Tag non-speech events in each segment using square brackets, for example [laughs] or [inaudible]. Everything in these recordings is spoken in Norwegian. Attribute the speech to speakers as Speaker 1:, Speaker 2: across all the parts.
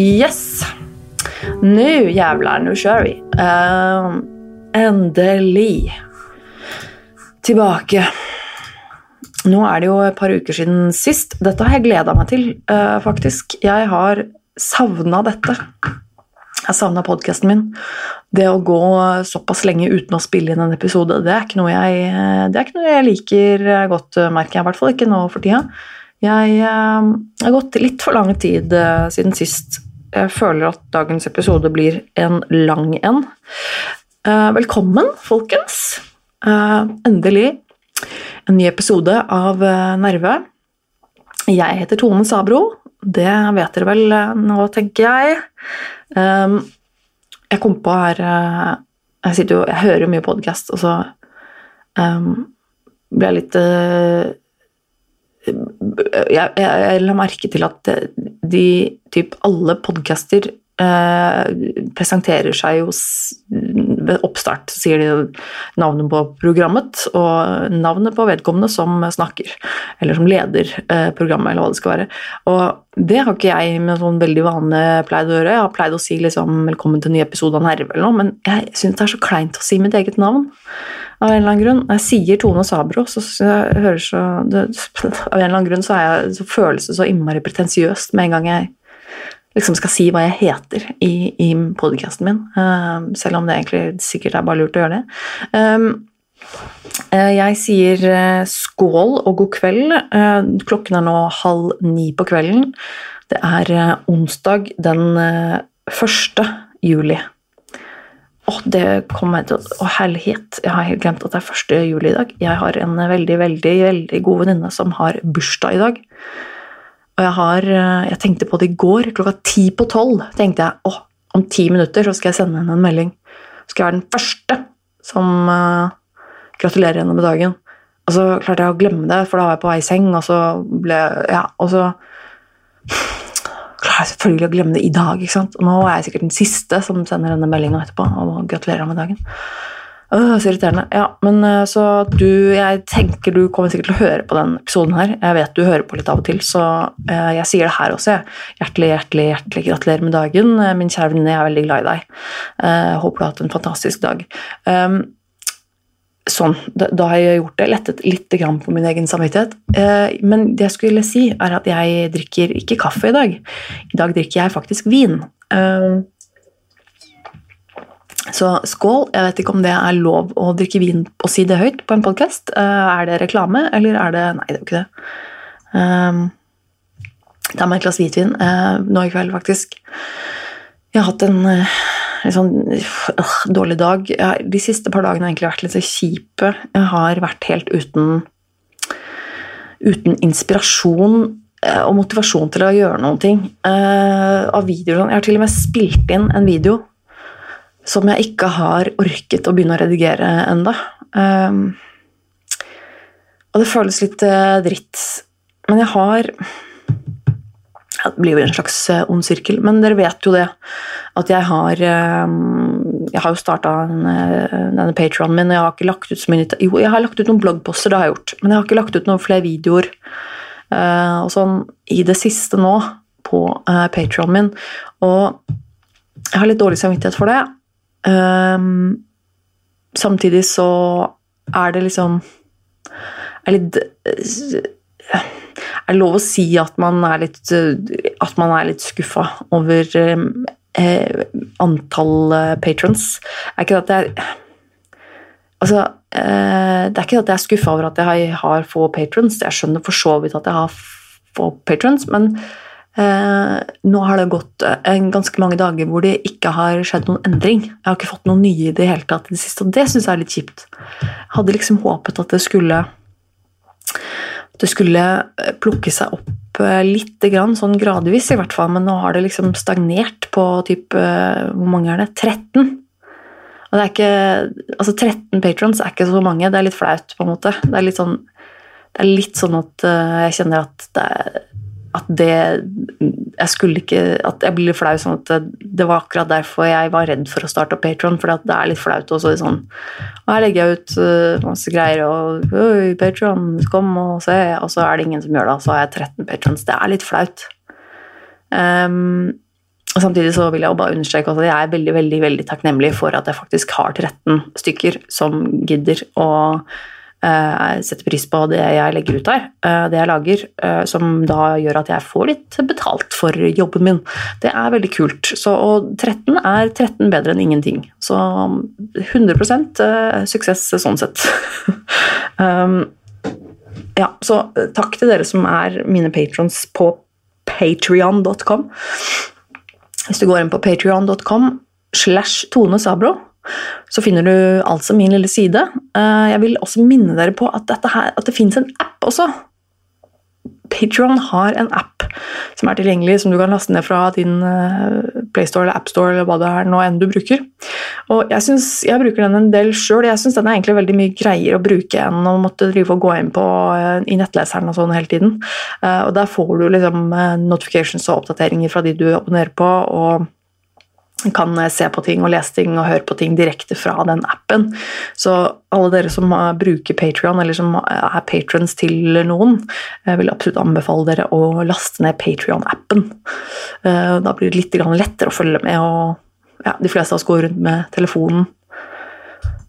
Speaker 1: Yes! Nu jävlar, nu kör vi. Uh, endelig tilbake. Nå er det jo et par uker siden sist. Dette har jeg gleda meg til, uh, faktisk. Jeg har savna dette. Jeg savna podkasten min. Det å gå såpass lenge uten å spille inn en episode, det er ikke noe jeg, er ikke noe jeg liker godt, merker jeg. I hvert fall ikke nå for tida. Jeg uh, har gått litt for lang tid siden sist. Jeg føler at dagens episode blir en lang en. Velkommen, folkens. endelig en ny episode av Nerve. Jeg heter Tone Sabro. Det vet dere vel nå, tenker jeg. Um, jeg kom på her Jeg, jo, jeg hører jo mye podkast, og så um, ble jeg litt jeg, jeg, jeg, la merke til at de typ alle podcaster eh, presenterer seg jo oppstart. Sier de navnet på programmet og navnet på vedkommende som snakker. Eller som leder eh, programmet, eller hva det skal være. Og det har ikke jeg med sånn veldig vane pleid å gjøre. Jeg har pleid å si liksom 'velkommen til en ny episode av Nerve', eller noe, men jeg syns det er så kleint å si mitt eget navn av en eller annen grunn. Jeg sier Tone Sabro, så, hører så det, [laughs] Av en eller annen grunn så, jeg, så, føles det så innmari pretensiøst med en gang jeg liksom skal si hva jeg heter i, i podkasten min. Uh, selv om det egentlig sikkert er bare lurt å gjøre det. Um, uh, jeg sier uh, skål og god kveld. klokken er nå halv ni på kvelden. Det er onsdag den 1. juli. Å, det kom meg til Å, herlighet! Jeg har helt glemt at det er 1. juli i dag. Jeg har en veldig, veldig, veldig god venninne som har bursdag i dag. Og jeg har eh, Jeg tenkte på det i går. Klokka ti på tolv tenkte jeg åh, om ti minutter så skal jeg sende henne en melding. Så skal jeg være den første som uh, gratulerer henne med dagen. Og så klarte jeg å glemme det, for da var jeg på vei i seng, og så ble Ja, og så klarer jeg selvfølgelig å glemme det i dag. ikke sant? Og nå er jeg sikkert den siste som sender denne meldinga etterpå og gratulerer med dagen. Åh, så irriterende. Ja, men eh, så du Jeg tenker du kommer sikkert til å høre på den episoden her. Jeg vet du hører på litt av og til, så uh, jeg sier det her også. Hjertelig, hjertelig, hjertelig gratulerer med dagen. Eh, min kjære venninne, jeg er veldig glad i deg. Uh, håper du har hatt en fantastisk dag. Um, sånn, da, da, har jeg gjort det. Lettet litt på min egen samvittighet. Uh, men det jeg skulle si, er at jeg drikker ikke kaffe i dag. I dag drikker jeg faktisk vin. Uh, så skål. Jeg vet ikke om det er lov å drikke vin og si det høyt på en podkast. Eh, er det reklame, eller er det Nei, det er jo ikke det. Um, ta meg et glass hvitvin uh, nå i kveld, faktisk. Jeg har hatt en uh, litt sånn uh, dårlig dag. Jeg, de siste par dagene har egentlig vært litt så kjipe. Jeg har vært helt uten, uten inspirasjon og motivasjon til å gjøre noen ting. av videoer. Jeg har til og med spilt inn en video som jeg ikke har orket å begynne å redigere enda. Um, og det føles litt uh, dritt. Men jeg har Det blir jo en slags uh, ond sirkel, men dere vet jo det. At jeg har um, Jeg har jo starta uh, denne patronen min, og jeg har ikke lagt ut så mye Jo, jeg har lagt ut noen bloggposter, det har jeg gjort, men jeg har ikke lagt ut noen flere videoer og sånn i det siste nå på uh, patronen min. Og jeg har litt dårlig samvittighet for det. Um, samtidig så er det liksom Er litt Er det lov å si at man er litt At man er litt skuffa over eh, antall eh, patrons? Er ikke det at er Altså, eh, det er ikke at jeg er skuffa over at jeg har få patrons, jeg skjønner for så vidt at jeg har få patrons, men Eh, nå har det gått eh, ganske mange dager hvor det ikke har skjedd noen endring. Jeg har ikke fått noen nye i det hele tatt i det siste, og det syns jeg er litt kjipt. Jeg hadde liksom håpet at det skulle det skulle eh, plukke seg opp litt, sånn gradvis i hvert fall, men nå har det liksom stagnert på typ Hvor mange er det? 13? Og det er ikke, altså 13 patrons er ikke så mange, det er litt flaut, på en måte. Det er litt sånn, det er litt sånn at jeg kjenner at det er at det Jeg skulle ikke At jeg blir litt flau sånn at det, var akkurat derfor jeg var redd for å starte opp Patron, for det er litt flaut også sånn Og her legger jeg ut uh, masse greier og Oi, Patron, kom og se, og så er det ingen som gjør det, og så har jeg 13 patrons. Det er litt flaut. Um, Samtidig så vil jeg bare understreke at jeg er veldig veldig, veldig takknemlig for at jeg faktisk har 13 stykker som gidder å uh, setter pris på det jeg legger ut her, uh, det jeg lager, uh, som da gjør at jeg får litt betalt for jobben min. Det er veldig kult. Så, og 13 er 13 bedre enn ingenting. Så 100 suksess sånn sett. [laughs] um, ja, så takk til dere som er mine patrons på patrion.com. Hvis du går inn på patrion.com slash Tone Sabro, så finner du altså min lille side. Eh, jeg vil også minne dere på at, her, at det fins en app også. Patron har en app som er tilgjengelig, som du kan laste ned fra din eh, PlayStore eller AppStore eller hva det er nå enn du bruker. Og Jeg, synes, jeg bruker den en del sjøl. Jeg syns den er egentlig veldig mye greiere å bruke enn å måtte drive og gå inn på eh, i nettleseren og sånn hele tiden. Og Der får du liksom notifications og oppdateringer fra de du abonnerer på. og kan se på ting og lese ting og høre på ting direkte fra den appen. Så alle dere som bruker Patrion, eller som er patrons til noen, jeg vil absolutt anbefale dere å laste ned Patrion-appen. Eh, da blir det litt lettere å følge med, og ja, de fleste av oss går rundt med telefonen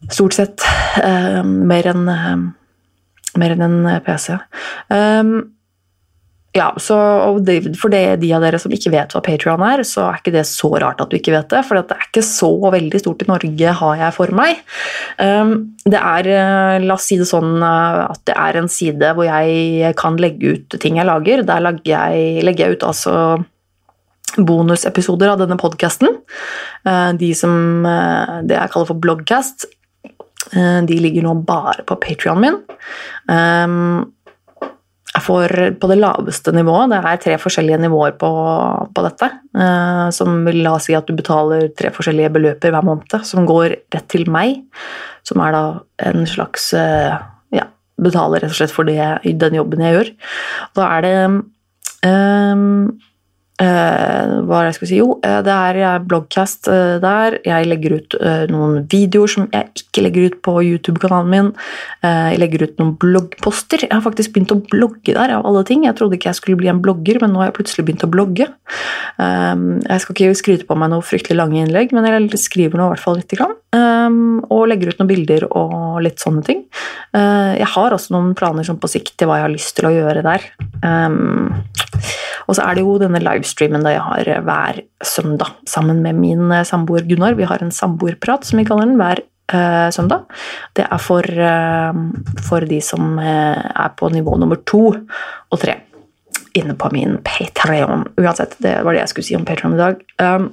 Speaker 1: stort sett eh, eh, mer enn en PC. Ja, så For det, de av dere som ikke vet hva Patrion er, så er ikke det så rart at du ikke vet det. For det er ikke så veldig stort i Norge, har jeg for meg. Um, det er, eh, la oss si det sånn, eh, at det er en side hvor jeg kan legge ut ting jeg lager. Der legger jeg, legger jeg ut altså bonusepisoder av denne podkasten. Eh, de som det jeg kaller for bloggcast, de ligger nå bare på Patrion min. Får på det laveste nivået. Det er tre forskjellige nivåer på, på dette. Eh, som vil la si at du betaler tre forskjellige beløper hver måned, som går rett til meg. Som er da en slags eh, Ja, betaler rett og slett for det, den jobben jeg gjør. Da er det eh, Uh, hva jeg skal si? Jo, uh, det er bloggcast uh, der. Jeg legger ut noen videoer som jeg ikke legger ut på YouTube-kanalen min. jeg legger ut noen bloggposter. Jeg har faktisk begynt å blogge der, av alle ting. Jeg trodde ikke jeg skulle bli en blogger, men nå har jeg plutselig begynt å blogge. jeg skal ikke skryte på meg noe fryktelig lange innlegg, men jeg skriver nå i hvert fall litt. Um, og legger ut noen bilder og litt sånne ting. jeg har også noen planer som på sikt til hva jeg har lyst til å gjøre der. Um, og så er det jo denne livestreamen da jeg har eh, hver søndag sammen med min eh, samboer Gunnar. Vi har en samboerprat, som vi kaller den, hver uh, søndag. Det er for, for de som er på nivå nummer to og tre inne på min Patreon. Uansett, det var det jeg skulle si om Patreon i dag. Um,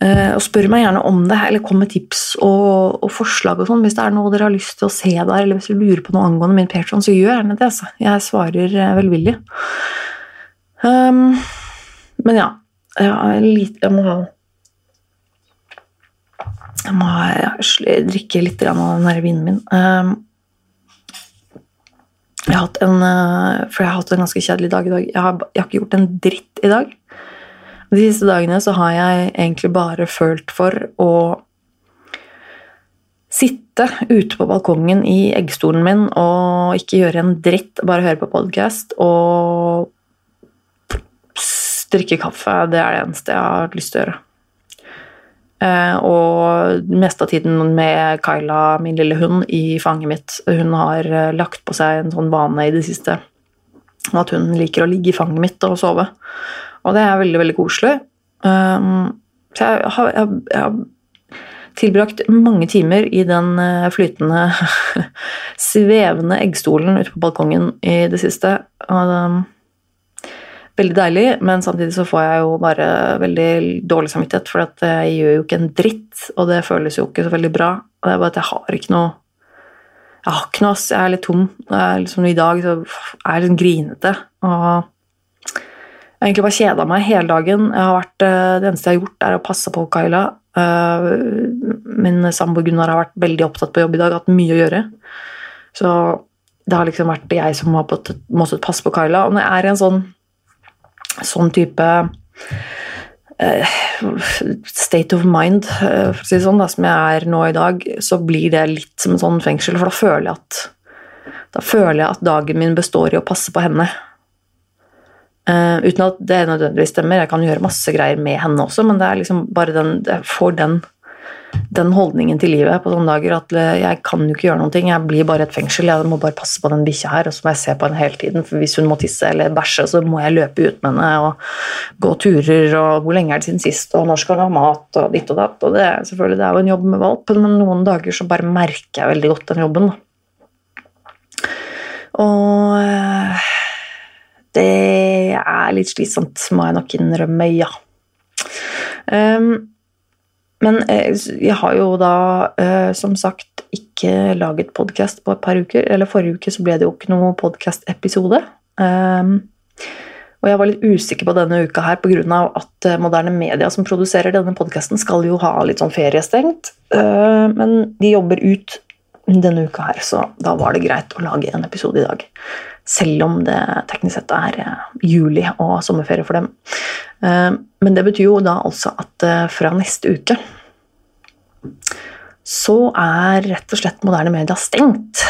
Speaker 1: og spør meg gjerne om det, eller kom med tips og, og forslag og sånn. Hvis det er noe dere har lyst til å se der, eller hvis du lurer på noe angående min Patron, så gjør gjerne det. Altså. Jeg svarer uh, velvillig. Um, men ja, jeg, må ha Jeg må drikke litt av den vinen min. Um, jeg har hatt en, uh, for jeg har hatt en ganske kjedelig dag i dag. Jeg har, jeg har ikke gjort en dritt i dag. De siste dagene så har jeg egentlig bare følt for å sitte ute på balkongen i eggstolen min og ikke gjøre en dritt, bare høre på podkast og drikke kaffe. Det er det eneste jeg har lyst til å gjøre. Eh, og meste av tiden med Kyla, min lille hund, i fanget mitt. Hun har eh, lagt på seg en sånn vane i det siste at hun liker å ligge i fanget mitt og sove. Og det er veldig, veldig koselig. Um, så jeg har, jeg, jeg har, tilbrakt mange timer i den eh, flytende, [laughs] svevende eggstolen ute på balkongen i det siste. Um, veldig deilig, men samtidig så får jeg jo bare veldig dårlig samvittighet, for at jeg gjør jo ikke en dritt, og det føles jo ikke så veldig bra. Og det er bare at jeg har ikke noe Jeg har ikke noe, ass. Jeg er litt tom. Liksom, I dag så er jeg litt grinete. og jeg har egentlig bare kjeda meg hele dagen. Vært, eh, det eneste jeg har gjort, er å passe på Kyla. Eh, min samboer Gunnar har vært veldig opptatt på jobb i dag, hatt mye å gjøre. Så det har liksom vært jeg som har måttet passe på Kyla. Og når jeg er i en sånn, sånn type uh, state of mind, for å si det sånn, da, som jeg er nå i dag, så blir det litt som en sånn fengsel, for da føler jeg at da føler jeg at dagen min består i å passe på henne. Uh, uten at det nødvendigvis stemmer. Jeg kan gjøre masse greier med henne også, men det er liksom bare den, jeg får den, den holdningen til livet på sånne dager at eh, jeg kan jo ikke gjøre noen ting. Jeg blir bare et fengsel. Jeg må bare passe på den bikkja her, og så må jeg se på henne hele tiden. For hvis hun må tisse eller bæsje, så må jeg løpe ut med henne og gå turer, og hvor lenge er det siden sist, og når skal hun ha mat, og ditt og datt. Og det, selvfølgelig, det er jo en jobb med valpen, men noen dager så bare merker jeg veldig godt den jobben. Og eh, det er litt slitsomt, må jeg nok innrømme, ja. Um, men eh, jeg har jo da uh, som sagt ikke laget podkast på et par uker. Eller forrige uke så ble det jo ikke noe podkast-episode. Um, og jeg var litt usikker på denne uka her pga. at Moderne Media som produserer denne podkasten, skal jo ha litt sånn feriestengt. Uh, men de jobber ut denne uka her, så da var det greit å lage en episode i dag. Selv om det teknisk sett er eh, juli og sommerferie for dem. Eh, men det betyr jo da altså at eh, fra neste uke så er rett og slett moderne media stengt.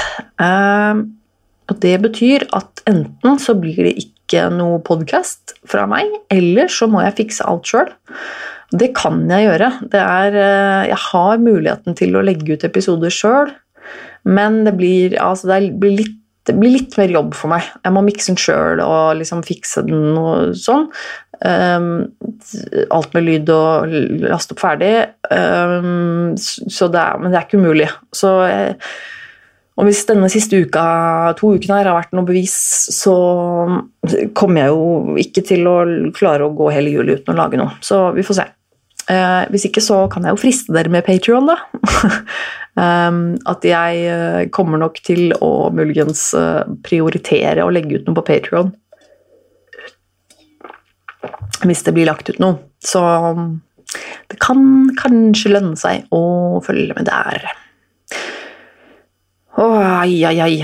Speaker 1: Og det betyr at enten så blir det ikke noe podkast fra meg, eller så må jeg fikse alt sjøl. Det kan jeg gjøre. Er, jeg har muligheten til å legge ut episoder sjøl. Men det blir, altså det blir, litt, det blir litt mer jobb for meg. Jeg må mikse den sjøl og liksom fikse den og sånn. Um, alt med lyd og laste opp ferdig. Um, det er, men det er ikke umulig. Så jeg, og hvis denne siste uka, to ukene her har vært noe bevis, så kommer jeg jo ikke til å klare å gå hele juli uten å lage noe. Så vi får se. Uh, hvis ikke så kan jeg jo friste dere med Patrion, da. [laughs] um, at jeg uh, kommer nok til å muligens uh, prioritere å legge ut noe på Patrion. Hvis det blir lagt ut noe. Så det kan kanskje lønne seg å følge med der. Å, ai, ai, ai.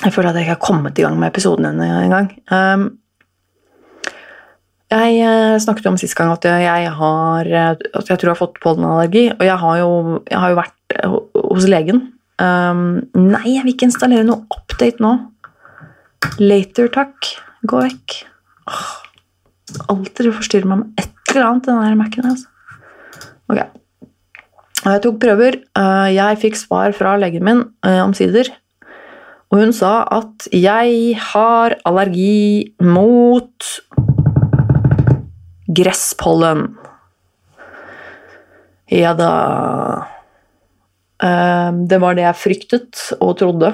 Speaker 1: Jeg føler at jeg ikke har kommet i gang med episoden engang. Um, jeg eh, snakket jo om sist gang at jeg, har, eh, at jeg tror jeg har fått pollenallergi. Og jeg har, jo, jeg har jo vært eh, hos legen. Um, nei, jeg vil ikke installere noe update nå. Later, takk. Gå vekk. Åh, alltid forstyrrer meg med et eller annet, den der Mac-en. Altså. Ok. Jeg tok prøver. Jeg fikk svar fra legen min omsider. Og hun sa at jeg har allergi mot Gresspollen. Ja da ehm, Det var det jeg fryktet og trodde.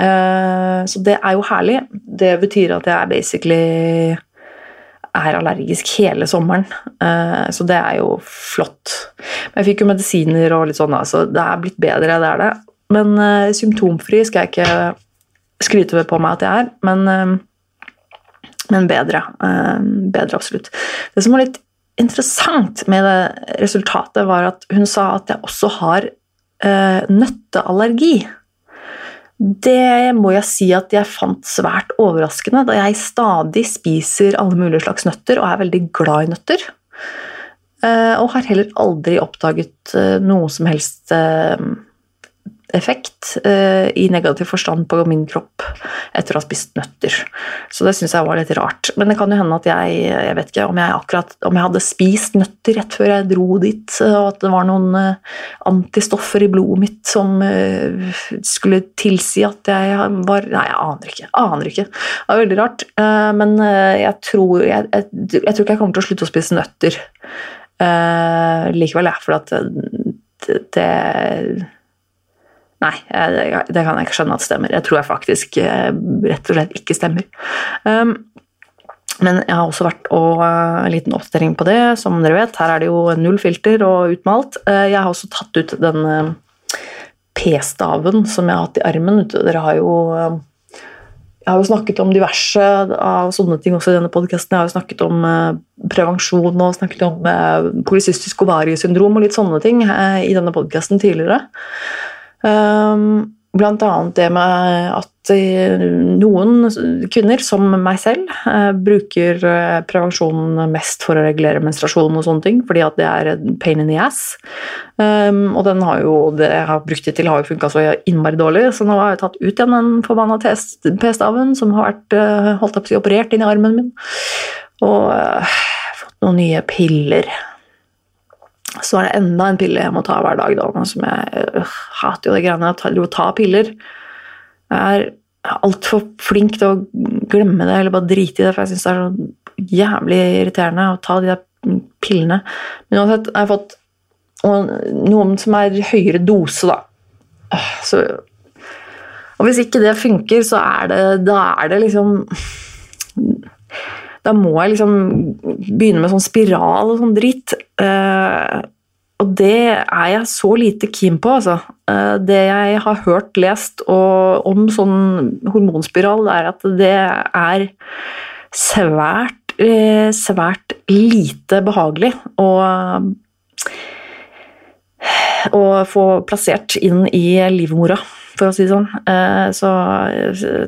Speaker 1: Ehm, så det er jo herlig. Det betyr at jeg basically er allergisk hele sommeren. Ehm, så det er jo flott. Men jeg fikk jo medisiner og litt sånn, så det er blitt bedre, det er det. Men eh, symptomfri skal jeg ikke skryte på meg at jeg er. Men men bedre. Eh, bedre, absolutt. Det som var litt interessant med det resultatet, var at hun sa at jeg også har uh, nøtteallergi. Det må jeg si at jeg fant svært overraskende, da jeg stadig spiser alle mulige slags nøtter og er veldig glad i nøtter. Uh, og har heller aldri oppdaget noe som helst effekt eh, i negativ forstand på min kropp etter å ha spist nøtter. Så det syns jeg var litt rart. Men det kan jo hende at jeg jeg vet ikke om jeg akkurat om jeg hadde spist nøtter rett før jeg dro dit, og at det var noen eh, antistoffer i blodet mitt som eh, skulle tilsi at jeg var Nei, jeg aner ikke. Aner ikke. Det var veldig rart. Eh, men eh, jeg tror jeg, jeg, jeg, tror ikke jeg kommer til å slutte å spise nøtter eh, likevel, jeg. For at det, det Nei, det kan jeg ikke skjønne at stemmer. Jeg tror jeg faktisk eh, rett og slett ikke stemmer. Um, men jeg har også vært og en liten oppdatering på det. Som dere vet, her er det jo null filter og utmalt. Uh, jeg har også tatt ut den P-staven som jeg har hatt i armen. Dere har jo jeg har jo snakket om diverse av sånne ting også i denne podkasten. Jeg har jo snakket om prevensjon og snakket om polycystisk ovariesyndrom og litt sånne ting i denne podkasten tidligere. Um, blant annet det med at eh, noen kvinner, som meg selv, eh, bruker eh, prevensjon mest for å regulere menstruasjon og sånne ting, fordi at det er pain in the ass. Um, og den har jo, det jeg har brukt det til, har jo funka så innmari dårlig, så nå har jeg tatt ut igjen den forbanna p-staven som har vært holdt opp, operert inn i armen min, og fått noen nye piller så er det enda en pille jeg må ta hver dag. Da, som jeg øh, hater jo det greiene å ta piller. Jeg er altfor flink til å glemme det eller bare drite i det, for jeg syns det er så jævlig irriterende å ta de der pillene. Men uansett, jeg har fått noen som er høyere dose, da. Så, og hvis ikke det funker, så er det Da er det liksom da må jeg liksom begynne med sånn spiral og sånn dritt. Uh, og det er jeg så lite keen på, altså. Uh, det jeg har hørt, lest og, om sånn hormonspiral, er at det er svært, uh, svært lite behagelig å å få plassert inn i livmora, for å si det sånn. Så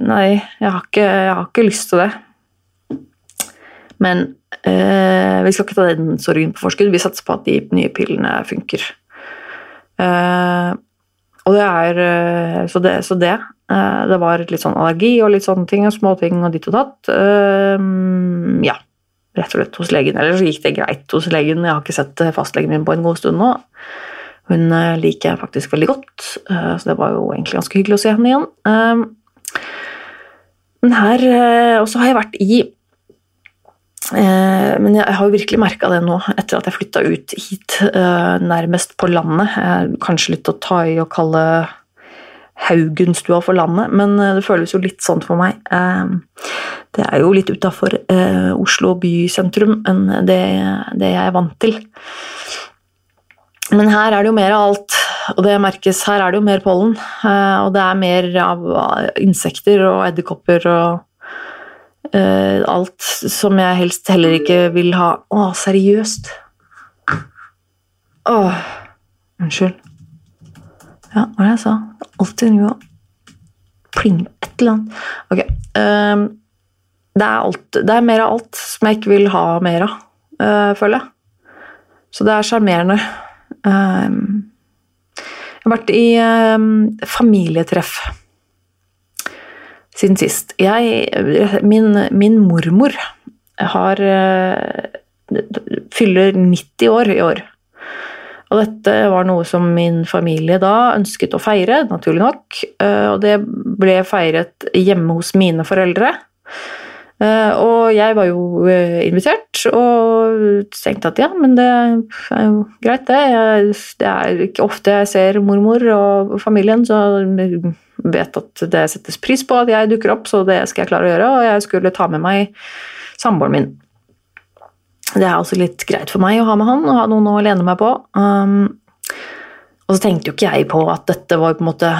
Speaker 1: nei, jeg har ikke, jeg har ikke lyst til det. Men eh, vi skal ikke ta den sorgen på forskudd. Vi satser på at de nye pillene funker. Eh, og det er eh, Så det. Så det, eh, det var litt sånn allergi og litt sånne ting, og småting og ditt og datt. Eh, ja, rett og slett hos legen. Eller så gikk det greit hos legen. Jeg har ikke sett fastlegen min på en god stund nå. Hun liker jeg faktisk veldig godt, så det var jo egentlig ganske hyggelig å se henne igjen. Men her Og så har jeg vært i men jeg har jo virkelig merka det nå, etter at jeg flytta ut hit, eh, nærmest på landet. Kanskje litt å ta i å kalle Haugenstua for landet, men eh, det føles jo litt sånn for meg. Det er jo litt utafor Oslo bysentrum enn det, det jeg er vant til. Men her er det jo mer av alt, og det merkes. Her er det jo mer pollen. Og det er mer av insekter og edderkopper og Uh, alt som jeg helst heller ikke vil ha. Å, seriøst? Åh, unnskyld. Ja, hva var det jeg sa? Alltid noe pling Et eller annet. Ok. Um, det, er alt, det er mer av alt som jeg ikke vil ha mer av, uh, føler jeg. Så det er sjarmerende. Um, jeg har vært i um, familietreff siden sist. Jeg, min, min mormor har eh, fyller 90 år i år. Og dette var noe som min familie da ønsket å feire, naturlig nok. Eh, og det ble feiret hjemme hos mine foreldre. Eh, og jeg var jo invitert og tenkte at ja, men det er jo greit, det. Det er ikke ofte jeg ser mormor og familien, så vet at det settes pris på at jeg dukker opp, så det skal jeg klare å gjøre. Og jeg skulle ta med meg samboeren min. Det er også litt greit for meg å ha med han og ha noen å lene meg på. Um, og så tenkte jo ikke jeg på at dette var på en måte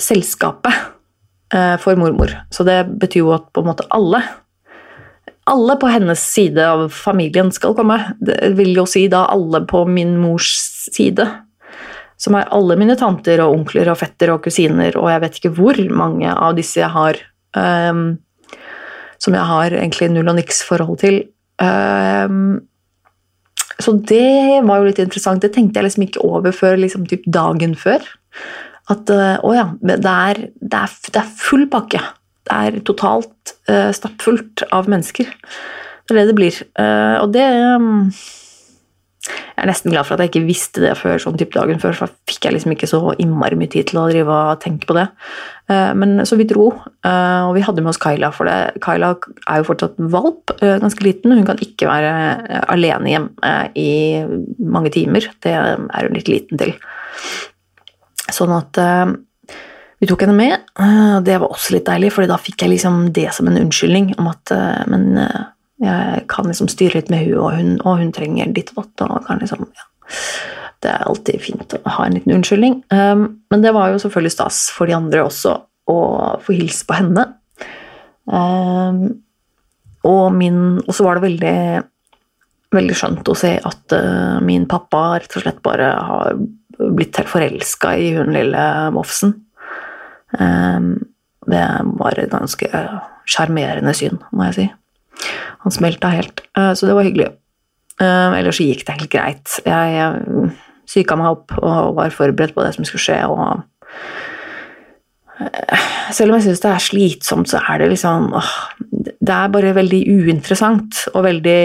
Speaker 1: selskapet uh, for mormor. Så det betyr jo at på en måte alle alle på hennes side av familien skal komme. Det vil jo si da alle på min mors side som er alle mine tanter og onkler og fetter og kusiner, og jeg vet ikke hvor mange av disse jeg har um, som jeg har egentlig null og niks forhold til. Um, så det var jo litt interessant. Det tenkte jeg liksom ikke over før liksom typ dagen før. At uh, å ja, det er, det, er, det er, full pakke. Det er totalt uh, stappfullt av mennesker. Det er det det blir. Uh, og det um, jeg er nesten glad for at jeg ikke visste det før sånn type dagen før, for da fikk jeg liksom ikke så innmari mye tid til å drive og tenke på det. Eh, men så vi dro, eh, og vi hadde med oss Kyla, for det. Kyla er jo fortsatt valp, eh, ganske liten. Hun kan ikke være alene hjemme i mange timer. Det er hun litt liten til. Sånn at vi tok henne med. Det var også litt deilig, for da fikk jeg liksom det som en unnskyldning om at Men jeg kan liksom styre litt med hun, og hun, og hun trenger ditt og datt. liksom, ja. Det er alltid fint å ha en liten unnskyldning. Um, men det var jo selvfølgelig stas for de andre også å få hilse på henne. Um, og, min, og så var det veldig, veldig skjønt å se at uh, min pappa rett og slett bare har blitt helt forelska i hun lille Mofsen. Um, det var et ganske sjarmerende syn, må jeg si. Han smelta helt, uh, så det var hyggelig. Uh, ellers gikk det helt greit. Jeg, psyka meg opp og var forberedt på det som skulle skje. og uh, selv om jeg syns det er slitsomt, så er det liksom åh, Det er bare veldig uinteressant og veldig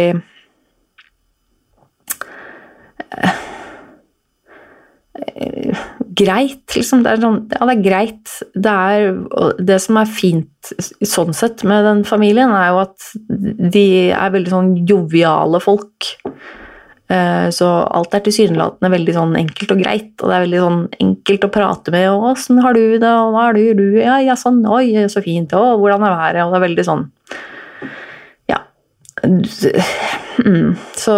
Speaker 1: greit, liksom. Det er sånn, ja, det er greit. Det, er, det som er fint sånn sett med den familien, er jo at de er veldig sånn joviale folk. Eh, så alt er tilsynelatende veldig sånn enkelt og greit, og det er veldig sånn enkelt å prate med. og 'Åssen har du det?' og 'Hva er du?' du? Ja, ja, sånn. 'Oi, så fint.' 'Å, hvordan er været?' Og det er veldig sånn. Mm. Så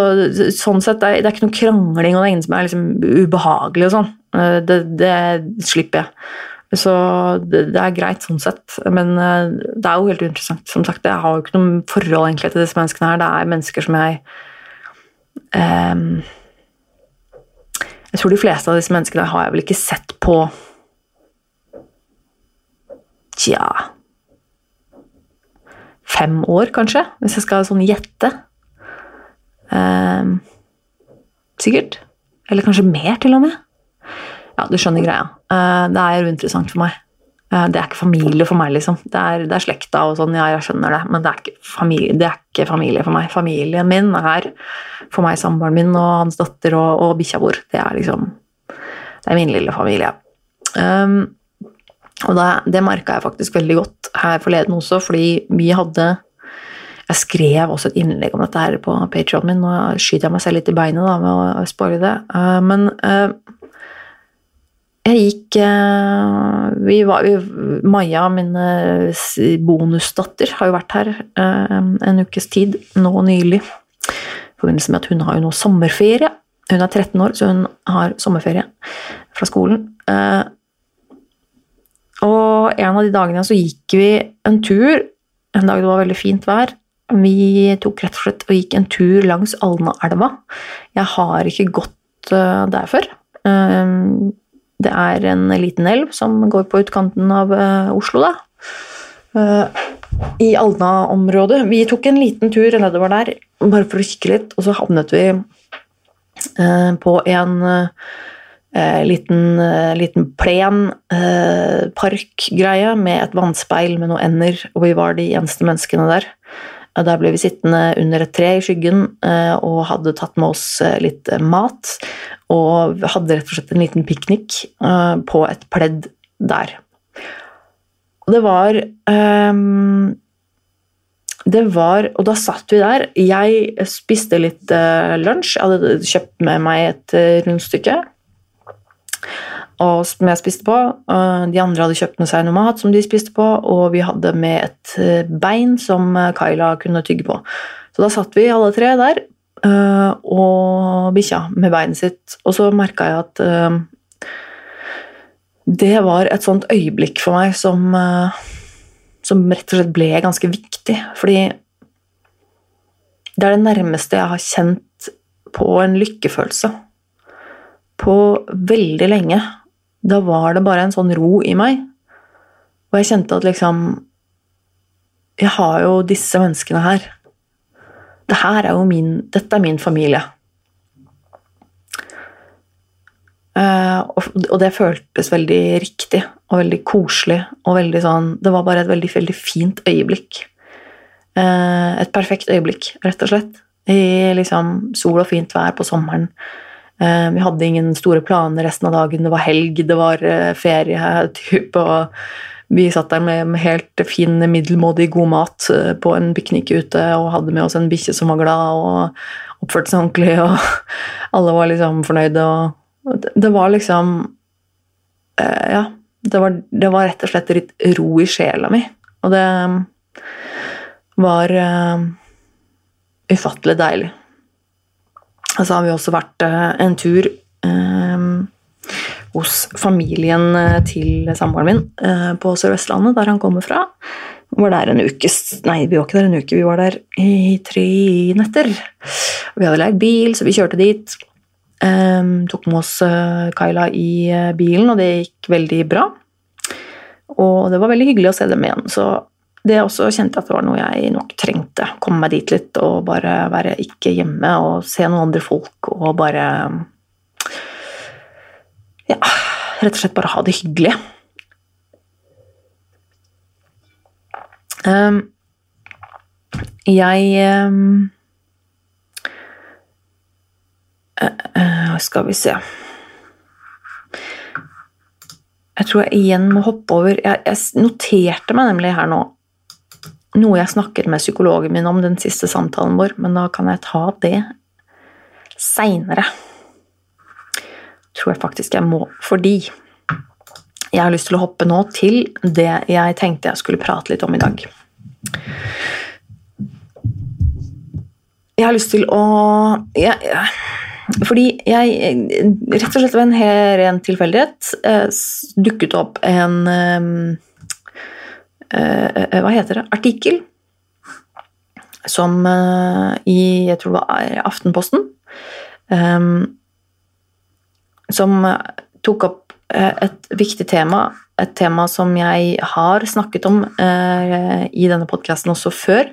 Speaker 1: sånn sett, det er, det er, ikke noe krangling, og det er ingen som er liksom ubehagelig og sånn. Eh, det, det slipper jeg. Så det, det, er greit sånn sett, men eh, det er jo helt uinteressant. Som sagt, Jeg har jo ikke noe forhold egentlig til disse menneskene her. Det er mennesker som jeg um, Jeg tror de fleste av disse menneskene har jeg vel ikke sett på Tja Fem år, kanskje, hvis jeg skal sånn gjette. Eh, sikkert. Eller kanskje mer, til og med. Ja, du skjønner greia. Eh, det er uinteressant for meg. Eh, det er ikke familie for meg, liksom. Det er, det er slekta og sånn, ja, jeg skjønner det, men det er, familie, det er, ikke familie, for meg. Familien min er for meg samboeren min og hans datter og, og bikkja vår. Det er liksom Det er min lille familie. Um, og det, det merka jeg faktisk veldig godt her forleden også, fordi vi hadde jeg skrev også et innlegg om dette her på Patreon min. Nå skyter jeg meg selv litt i beinet da, med å spoile det. Uh, men uh, jeg gikk eh, vi var, vi, Maja, min bonusdatter, har jo vært her eh, en ukes tid nå nylig. I forbindelse med at hun har jo nå sommerferie. Hun er 13 år, så hun har sommerferie fra skolen. Eh, og en av de dagene så gikk vi en tur, en dag det var veldig fint vær. Vi tok rett og slett og gikk en tur langs Alnaelva. Jeg har ikke gått der før. Det er en liten elv som går på utkanten av uh, Oslo, da. Uh, I Alna-området. Vi tok en liten tur nedover der bare for å kikke litt, og så havnet vi på en liten, liten plen parkgreie med et vannspeil med noen ender, og vi var de eneste menneskene der. Der ble vi sittende under et tre i skyggen og hadde tatt med oss litt mat og hadde rett og slett en liten piknik på et pledd der. Og det var um, Det var Og da satt vi der. Jeg spiste litt lunsj. Jeg hadde kjøpt med meg et rundstykke og som jeg spiste på. De andre hadde kjøpt med seg noe mat som de spiste på, og vi hadde med et bein som Kyla kunne tygge på. Så da satt vi alle tre der Eh, og bikkja med beinet sitt. Og så merka jeg at det var et sånt øyeblikk for meg som, som rett og slett ble ganske viktig. Fordi det er det nærmeste jeg har kjent på en lykkefølelse på veldig lenge. Da var det bare en sånn ro i meg. Og jeg kjente at liksom Jeg har jo disse menneskene her det her er jo min, dette er min familie. Uh, og, det føltes veldig riktig og veldig koselig. og veldig sånn, Det var bare et veldig, veldig fint øyeblikk. Uh, et perfekt øyeblikk, rett og slett. I liksom sol og fint vær på sommeren. Uh, vi hadde ingen store planer resten av dagen. Det var helg, det var ferie. [laughs] Typ, og vi satt der med, helt fin, middelmådig god mat eh, på en piknik ute og hadde med oss en bikkje som var glad og oppførte seg ordentlig, [laughs] og alle var liksom fornøyde. Og det var liksom eh, Ja, det var, det var rett og slett litt ro i sjela mi. Og det var uh, ufattelig deilig. Så har vi også vært uh, en tur um, hos familien eh, til samboeren min eh, på Sør-Vestlandet, der han kommer fra. Vi var der en uke Nei, vi var ikke der en uke, vi var der i tre netter. Vi hadde leid bil, så vi kjørte dit. Um, tok med oss Kaila i bilen, og det gikk veldig bra. Og det var veldig hyggelig å se dem igjen. Så det også kjente jeg at det var noe jeg nok trengte. Komme meg dit litt og bare være ikke hjemme og se noen andre folk og bare Ja, rett og slett bare ha det hyggelig. Um, jeg um, uh, Skal vi se Jeg tror jeg igjen må hoppe over Jeg, jeg noterte meg nemlig her nå noe jeg snakket med psykologen min om den siste samtalen vår, men da kan jeg ta det seinere. Tror jeg faktisk jeg må, fordi jeg har lyst til å hoppe nå til det jeg tenkte jeg skulle prate litt om i dag. Jeg har lyst til å jeg, Fordi jeg rett og slett ved en ren tilfeldighet eh, dukket opp en eh, Hva heter det? Artikkel som eh, i Jeg tror det var Aftenposten. Som tok opp et viktig tema, et tema som jeg har snakket om eh, i denne podkasten også før.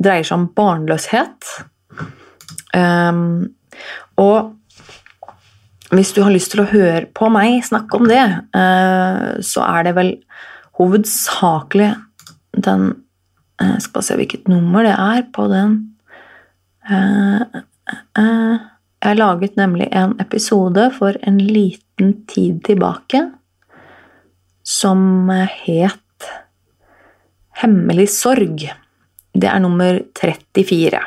Speaker 1: Dreier seg om barnløshet. Og hvis du har lyst til å høre på meg snakke om det, så er det vel hovedsakelig den Jeg uh, skal bare se hvilket nummer det er på den. Uh, jeg laget nemlig en episode for en liten tid tilbake som het Hemmelig sorg. Det er nummer 34.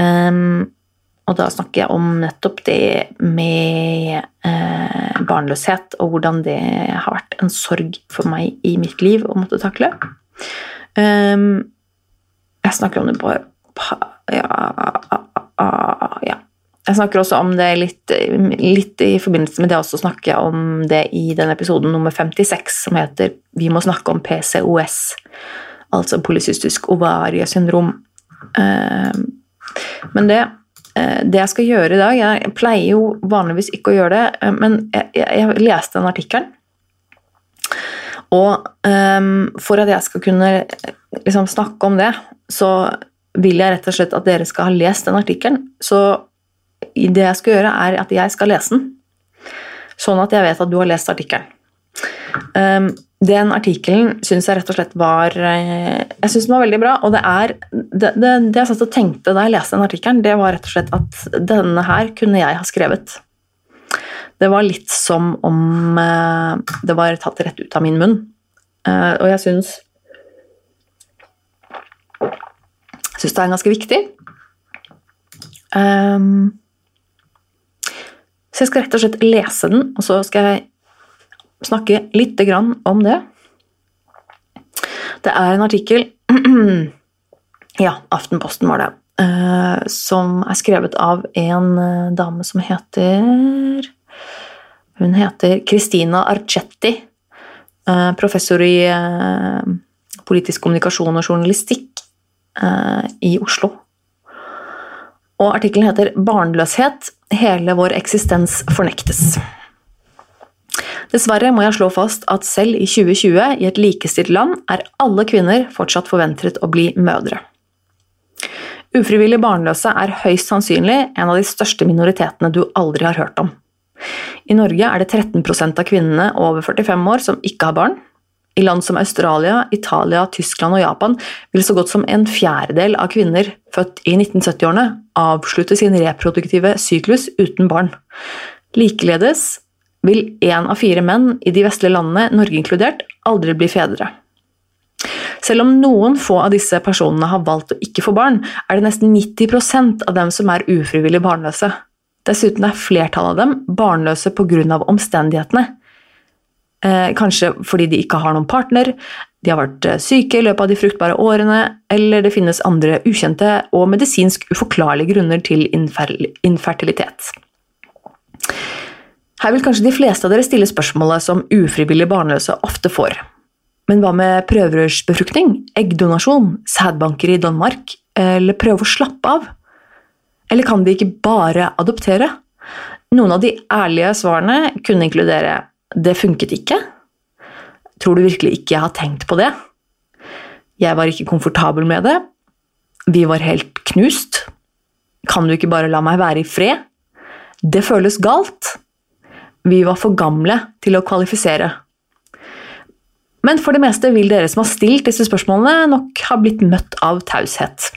Speaker 1: Um, og da snakker jeg om nettopp det med eh, barnløshet, og hvordan det har vært en sorg for meg i mitt liv å måtte takle. Um, jeg snakker om det på ja, ja, Jeg snakker også om det litt, litt i forbindelse med det også snakker jeg om det i den episoden nummer 56 som heter 'Vi må snakke om PCOS', altså polycystisk ovariesyndrom. Um, men det, det, jeg skal gjøre i dag Jeg pleier jo vanligvis ikke å gjøre det, men jeg, jeg leste den artikkelen. Og um, for at jeg skal kunne liksom, snakke om det, så vil jeg rett og slett at dere skal ha lest den artikkelen. Så det jeg skal gjøre, er at jeg skal lese den. Sånn at jeg vet at du har lest artikkelen. Um, den artikkelen syns jeg rett og slett var eh, Jeg synes den var veldig bra. Og det er det, det, det jeg satt og tenkte da jeg leste den artikkelen, det var rett og slett at denne her kunne jeg ha skrevet. Det var litt som om eh, det var tatt rett ut av min munn. Eh, og jeg syns Syns det er ganske viktig. Um, så jeg skal rett og slett lese den, og så skal jeg snakke litt om det. Det er en artikkel [clears throat] Ja, Aftenposten var det. Uh, som er skrevet av en uh, dame som heter Hun heter Christina Arcetti. Uh, professor i politisk kommunikasjon og journalistikk i Oslo. Og artikkelen heter 'Barnløshet hele vår eksistens fornektes'. Dessverre må jeg slå fast at selv i 2020, i et likestilt land, er alle kvinner fortsatt forventet å bli mødre. Ufrivillig barnløse er høyst sannsynlig en av de største minoritetene du aldri har hørt om. I Norge er det 13% av kvinnene over 45 år som ikke har barn. I land som Australia, Italia, Tyskland og Japan vil så godt som en fjerdedel av kvinner født i 1970-årene avslutte sin reproduktive syklus uten barn. Likeledes vil én av fire menn i de vestlige landene, Norge inkludert, aldri bli fedre. Selv om noen få av disse personene har valgt å ikke få barn, er det nesten 90% av dem som er ufrivillig barnløse. Dessuten er flertallet av dem barnløse pga. omstendighetene. Eh, kanskje fordi de ikke har noen partner, de har vært eh, syke i løpet av de fruktbare årene, eller det finnes andre ukjente og medisinsk uforklarlige grunner til infertilitet. Her vil kanskje de fleste av dere stille spørsmålet som ufrivillig barnløse ofte får. Men hva med prøverørsbefruktning, eggdonasjon, sædbanker i Danmark, eller prøve å slappe av? Eller kan de ikke bare adoptere? Noen av de ærlige svarene kunne inkludere 'det funket ikke', tror du virkelig ikke jeg har tenkt på det? Jeg var ikke komfortabel med det. Vi var helt knust. Kan du ikke bare la meg være i fred? Det føles galt. Vi var for gamle til å kvalifisere. Men for det meste vil dere som har stilt disse spørsmålene, nok ha blitt møtt av taushet.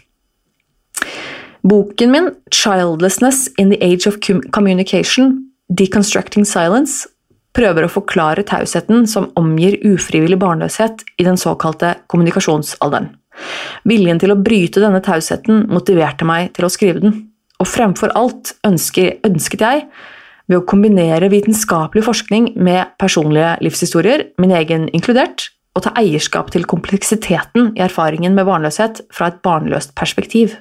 Speaker 1: Boken min, 'Childlessness in the Age of Communication Deconstructing Silence', prøver å forklare tausheten som omgir ufrivillig barnløshet i den såkalte kommunikasjonsalderen. Viljen til å bryte denne tausheten motiverte meg til å skrive den, og fremfor alt ønsket jeg ved å kombinere vitenskapelig forskning med personlige livshistorier, min egen inkludert, og ta eierskap til kompleksiteten i erfaringen med barnløshet fra et barnløst perspektiv.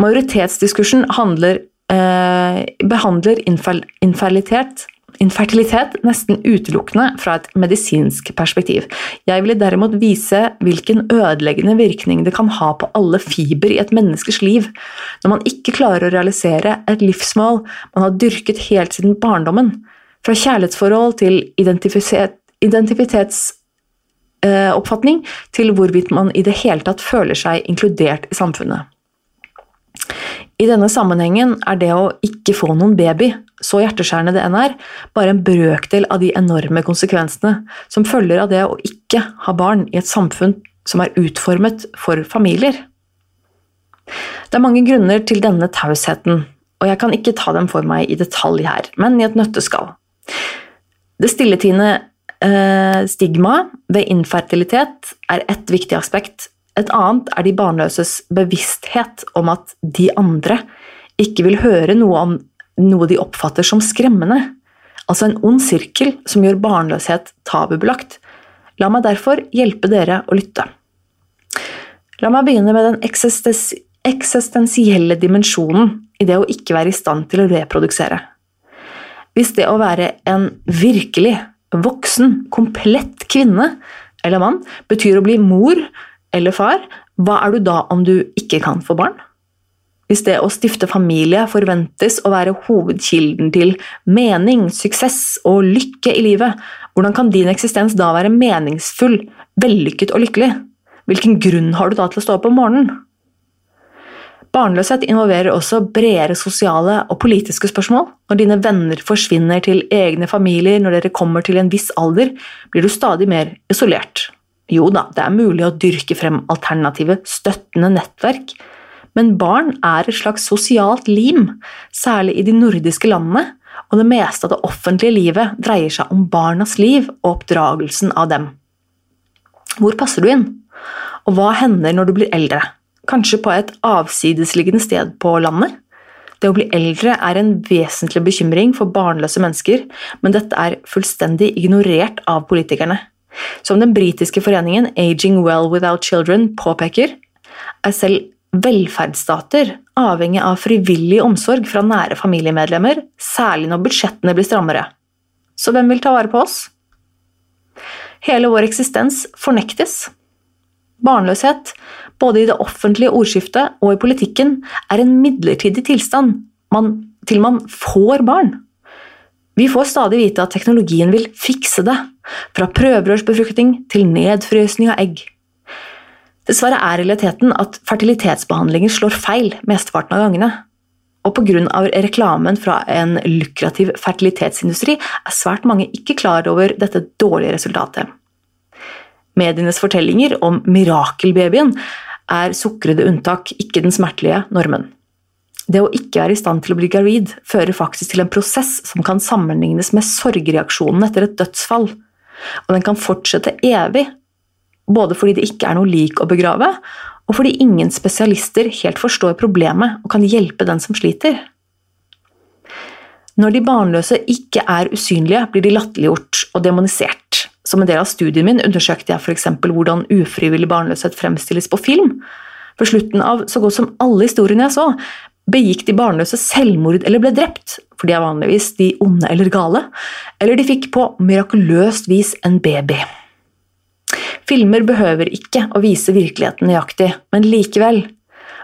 Speaker 1: Majoritetsdiskursen handler, eh, behandler infertilitet infertilitet nesten utelukkende fra et medisinsk perspektiv. Jeg ville derimot vise hvilken ødeleggende virkning det kan ha på alle fiber i et menneskes liv når man ikke klarer å realisere et livsmål man har dyrket helt siden barndommen, fra kjærlighetsforhold til identitetsoppfatning eh, til hvorvidt man i det hele tatt føler seg inkludert i samfunnet. I denne sammenhengen er det å ikke få noen baby, så hjerteskjærende det enn er, bare en brøkdel av de enorme konsekvensene som følger av det å ikke ha barn i et samfunn som er utformet for familier. Det er mange grunner til denne tausheten, og jeg kan ikke ta dem for meg i detalj her, men i et nøtteskall. Det stilletiende eh, stigmaet ved infertilitet er ett viktig aspekt et annet er de barnløses bevissthet om at de andre ikke vil høre noe om noe de oppfatter som skremmende. Altså en ond sirkel som gjør barnløshet tabubelagt. La meg derfor hjelpe dere å lytte. La meg begynne med den eksistensielle dimensjonen i det å ikke være i stand til å reprodusere. Hvis det å være en virkelig voksen, komplett kvinne eller mann betyr å bli mor, eller far, hva er du da om du ikke kan få barn? Hvis det å stifte familie forventes å være hovedkilden til mening, suksess og lykke i livet, hvordan kan din eksistens da være meningsfull, vellykket og lykkelig? Hvilken grunn har du da til å stå opp om morgenen? Barnløshet involverer også bredere sosiale og politiske spørsmål. Når dine venner forsvinner til egne familier når dere kommer til en viss alder, blir du stadig mer isolert. Jo da, det er mulig å dyrke frem alternative, støttende nettverk, men barn er et slags sosialt lim, særlig i de nordiske landene, og det meste av det offentlige livet dreier seg om barnas liv og oppdragelsen av dem. Hvor passer du inn? Og hva hender når du blir eldre? Kanskje på et avsidesliggende sted på landet? Det å bli eldre er en vesentlig bekymring for barnløse mennesker, men dette er fullstendig ignorert av politikerne. Som den britiske foreningen Aging Well Without Children påpeker, er selv velferdsstater avhengig av frivillig omsorg fra nære familiemedlemmer, særlig når budsjettene blir strammere. Så hvem vil ta vare på oss? Hele vår eksistens fornektes. Barnløshet, både i det offentlige ordskiftet og i politikken, er en midlertidig tilstand man, til man får barn. Vi får stadig vite at teknologien vil fikse det, fra prøverørsbefruktning til nedfrysning av egg. Dessverre er realiteten at fertilitetsbehandlinger slår feil mesteparten av gangene. Og pga. reklamen fra en lukrativ fertilitetsindustri er svært mange ikke klar over dette dårlige resultatet. Medienes fortellinger om mirakelbabyen er sukrede unntak, ikke den smertelige normen. Det å ikke være i stand til å bli gravid fører faktisk til en prosess som kan sammenlignes med sorgreaksjonen etter et dødsfall, og den kan fortsette evig, både fordi det ikke er noe lik å begrave, og fordi ingen spesialister helt forstår problemet og kan hjelpe den som sliter. Når de barnløse ikke er usynlige, blir de latterliggjort og demonisert. Som en del av studien min undersøkte jeg f.eks. hvordan ufrivillig barnløshet fremstilles på film. For slutten av så godt som alle historiene jeg så, Begikk de barnløse selvmord eller ble drept, for de er vanligvis de onde eller gale, eller de fikk på mirakuløst vis en baby. Filmer behøver ikke å vise virkeligheten nøyaktig, men likevel,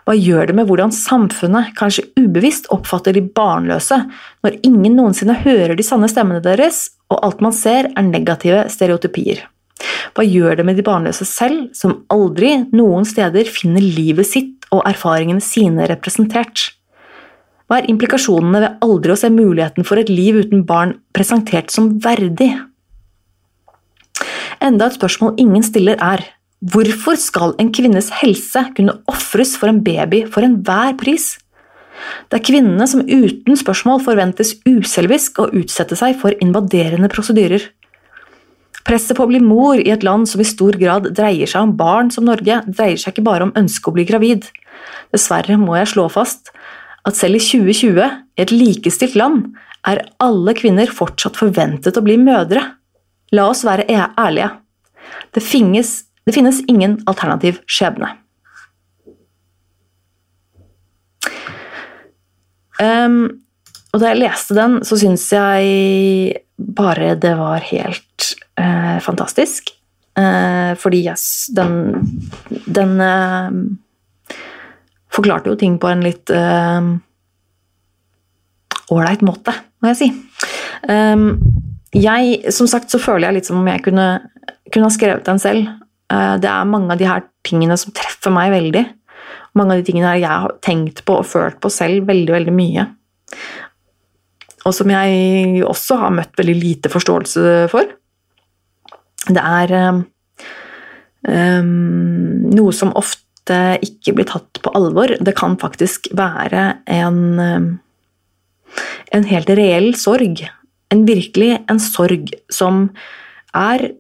Speaker 1: hva gjør det med hvordan samfunnet kanskje ubevisst oppfatter de barnløse når ingen noensinne hører de sanne stemmene deres, og alt man ser, er negative stereotypier. Hva gjør det med de barnløse selv, som aldri noen steder finner livet sitt og erfaringene sine representert? Hva er implikasjonene ved aldri å se muligheten for et liv uten barn presentert som verdig? Enda et spørsmål ingen stiller er hvorfor skal en kvinnes helse kunne ofres for en baby for enhver pris? Det er kvinnene som uten spørsmål forventes uselvisk å utsette seg for invaderende prosedyrer. Presset på å bli mor i et land som i stor grad dreier seg om barn som Norge, dreier seg ikke bare om ønsket å bli gravid. Dessverre må jeg slå fast at selv i 2020, i et likestilt land, er alle kvinner fortsatt forventet å bli mødre. La oss være ærlige. Det finnes, det finnes ingen alternativ skjebne. Um, og da jeg leste den, så syns jeg bare det var helt eh, fantastisk. Eh, fordi yes, den, den eh, forklarte jo ting på en litt ålreit måte, må jeg si. Um, jeg, som sagt, så føler jeg litt som om jeg kunne, kunne ha skrevet den selv. det er mange av de her tingene som treffer meg veldig. Mange av de tingene jeg har tenkt på og følt på selv veldig, veldig mye. Og som jeg også har møtt veldig lite forståelse for. Det er um, noe som ofte ikke blir tatt på alvor. Det kan faktisk være en, en helt reell sorg. En virkelig en sorg som er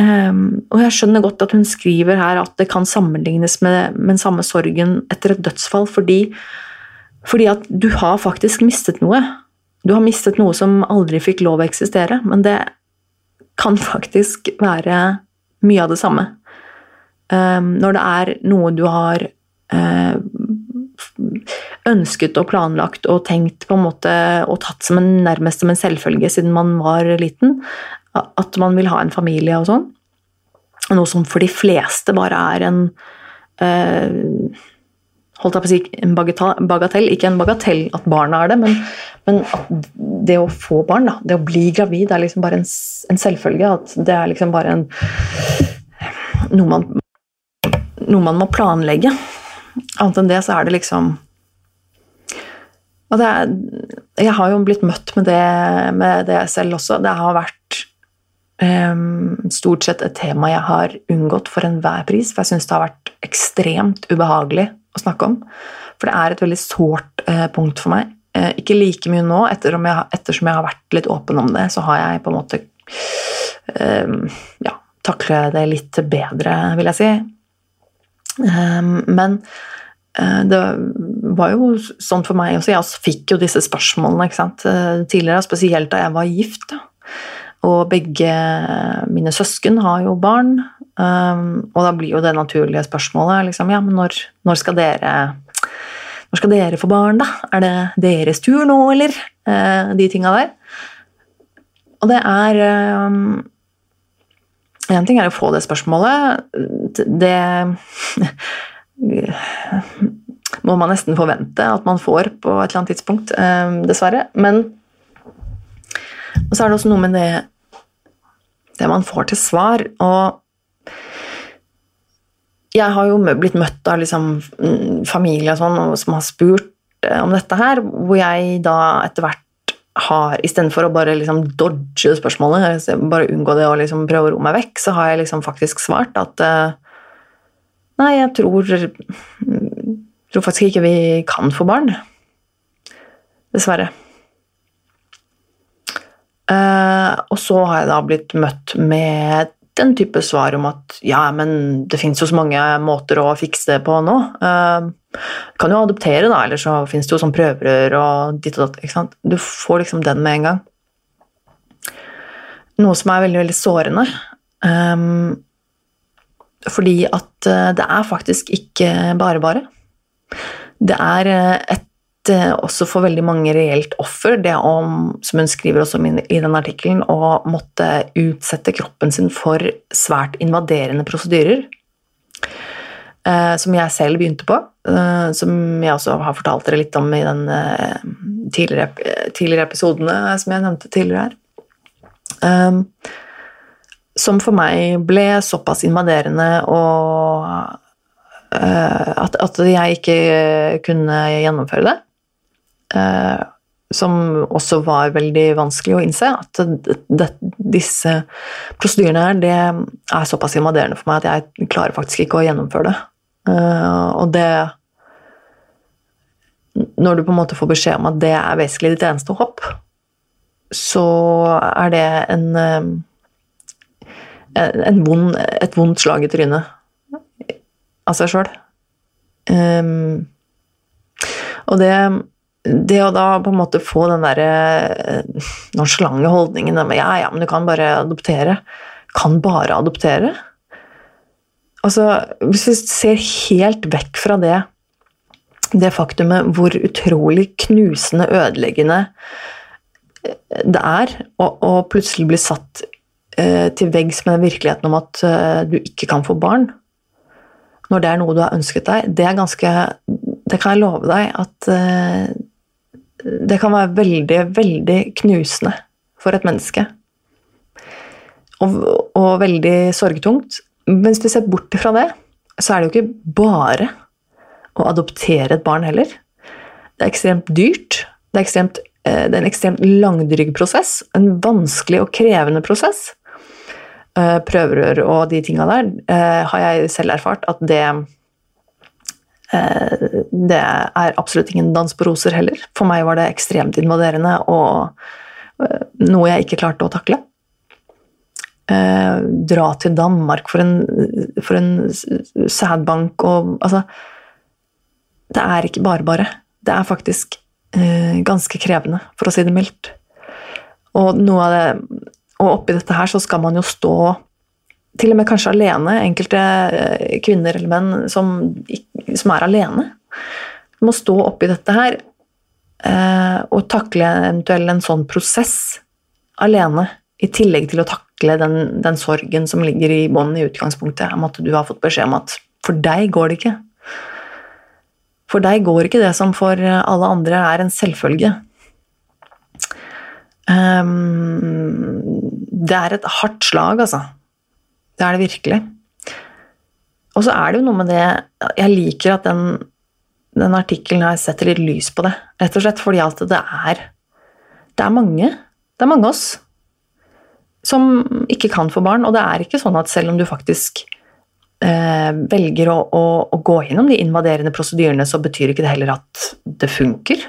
Speaker 1: Um, og jeg skjønner godt at hun skriver her at det kan sammenlignes med, med den samme sorgen etter et dødsfall, fordi, fordi, at du har faktisk mistet noe. Du har mistet noe som aldri fikk lov å eksistere, men det kan faktisk være mye av det samme. Um, når det er noe du har uh, ønsket og planlagt og tenkt på en måte og tatt som en, nærmest som en selvfølge siden man var liten, at man vil ha en familie og sånn. Noe som for de fleste bare er en uh, holdt jeg på å si en bagatell. Ikke en bagatell at barna er det, men, men at det å få barn, da, det å bli gravid, er liksom bare en, en selvfølge. At det er liksom bare en noe man, noe man må planlegge. Annet enn det så er det liksom og det er, jeg har jo blitt møtt med det, med det selv også. Det har vært um, stort sett et tema jeg har unngått for enhver pris, for jeg syns det har vært ekstremt ubehagelig å snakke om. For det er et veldig sårt eh, punkt for meg. Eh, ikke like mye nå, ettersom jeg, ettersom jeg, har vært litt åpen om det, så har jeg på en måte eh, ja, takle det litt bedre, vil jeg si. Um, men Eh, det var jo sånn for meg også. Jeg fikk jo disse spørsmålene eh, tidligere, spesielt da jeg var gift. Da. Og begge mine søsken har jo barn, um, og da blir jo det naturlige spørsmålet liksom, ja, men når, når, skal dere når skal dere få barn, da? Er det deres tur nå, eller? Uh, de tinga der. Og det er um, En ting er å få det spørsmålet. Det [laughs] må man nesten forvente at man får på et eller annet tidspunkt, eh, dessverre. Men så er det også noe med det, det man får til svar. Og jeg har jo blitt møtt av liksom mm, familie og sånn, som har spurt eh, om dette her, hvor jeg da etter hvert har Istedenfor å bare liksom dodge spørsmålet, bare unngå det og liksom prøve å roe meg vekk, så har jeg liksom faktisk svart at uh, Nei, jeg tror tror faktisk ikke vi kan få barn. Dessverre. Uh, og så har jeg da blitt møtt med den type svar om at ja, men det fins jo så mange måter å fikse det på nå. Uh, kan jo adoptere, da, eller så fins det jo sånn prøverør og ditt og datt. ikke sant? Du får liksom den med en gang. Noe som er veldig, veldig sårende. Um, fordi at det er faktisk ikke bare bare. Det er eh, et eh, også for veldig mange reelt offer, det om, som hun skriver også i den artikkelen, å måtte utsette kroppen sin for svært invaderende prosedyrer. Eh, som jeg selv begynte på, eh, som jeg også har fortalt dere litt om i den eh, tidligere, tidligere, episodene som jeg nevnte tidligere her. Som for meg ble såpass invaderende og at, jeg ikke kunne gjennomføre det. Uh, som også var veldig vanskelig å innse. At det, disse prosedyrene her, det er såpass invaderende for meg at jeg klarer faktisk ikke å gjennomføre det. Uh, og det Når du på en måte får beskjed om at det er basically ditt eneste håp, så er det en, en vond, et vondt slag i trynet av seg sjøl. Um, og det det å da på en måte få den derre eh, holdningen med ja, ja, men du kan bare adoptere. Kan bare adoptere? Altså, hvis vi ser helt vekk fra det, det faktumet hvor utrolig knusende, ødeleggende eh, det er å, plutselig bli satt eh, til veggs med den virkeligheten om at eh, du ikke kan få barn, når det er noe du har ønsket deg, det er ganske Det kan jeg love deg at eh, det kan være veldig, veldig knusende for et menneske. Og, og veldig sorgtungt. Mens vi ser bort fra det, så er det jo ikke bare å adoptere et barn heller. Det er ekstremt dyrt. Det er, ekstremt, eh, det er en ekstremt langdryg prosess. En vanskelig og krevende prosess. Eh, prøverør og de tinga der eh, har jeg selv erfart at det det er absolutt ingen dans på roser heller. For meg var det ekstremt invaderende og eh, noe jeg ikke klarte å takle. Eh, dra til Danmark for en, for en sædbank og Altså Det er ikke bare bare. Det er faktisk ganske krevende, for å si det mildt. Og det Og oppi dette her så skal man jo stå til og med kanskje alene, enkelte eh, kvinner eller menn som, som er alene, må stå oppi dette her eh, og takle eventuelt en sånn prosess alene, i tillegg til å takle den, den sorgen som ligger i bånn i utgangspunktet, om at du har fått beskjed om at for deg går det ikke. For deg går ikke det som for alle andre er en selvfølge. Um, det er et hardt slag, altså. Det er det virkelig. Og så er det jo noe med det Jeg liker at den, den artikkelen her setter litt lys på det. Rett og slett fordi at det er Det er mange. Det er mange av oss som ikke kan få barn. Og det er ikke sånn at selv om du faktisk eh, velger å, å, å, gå gjennom de invaderende prosedyrene, så betyr ikke det heller at det funker.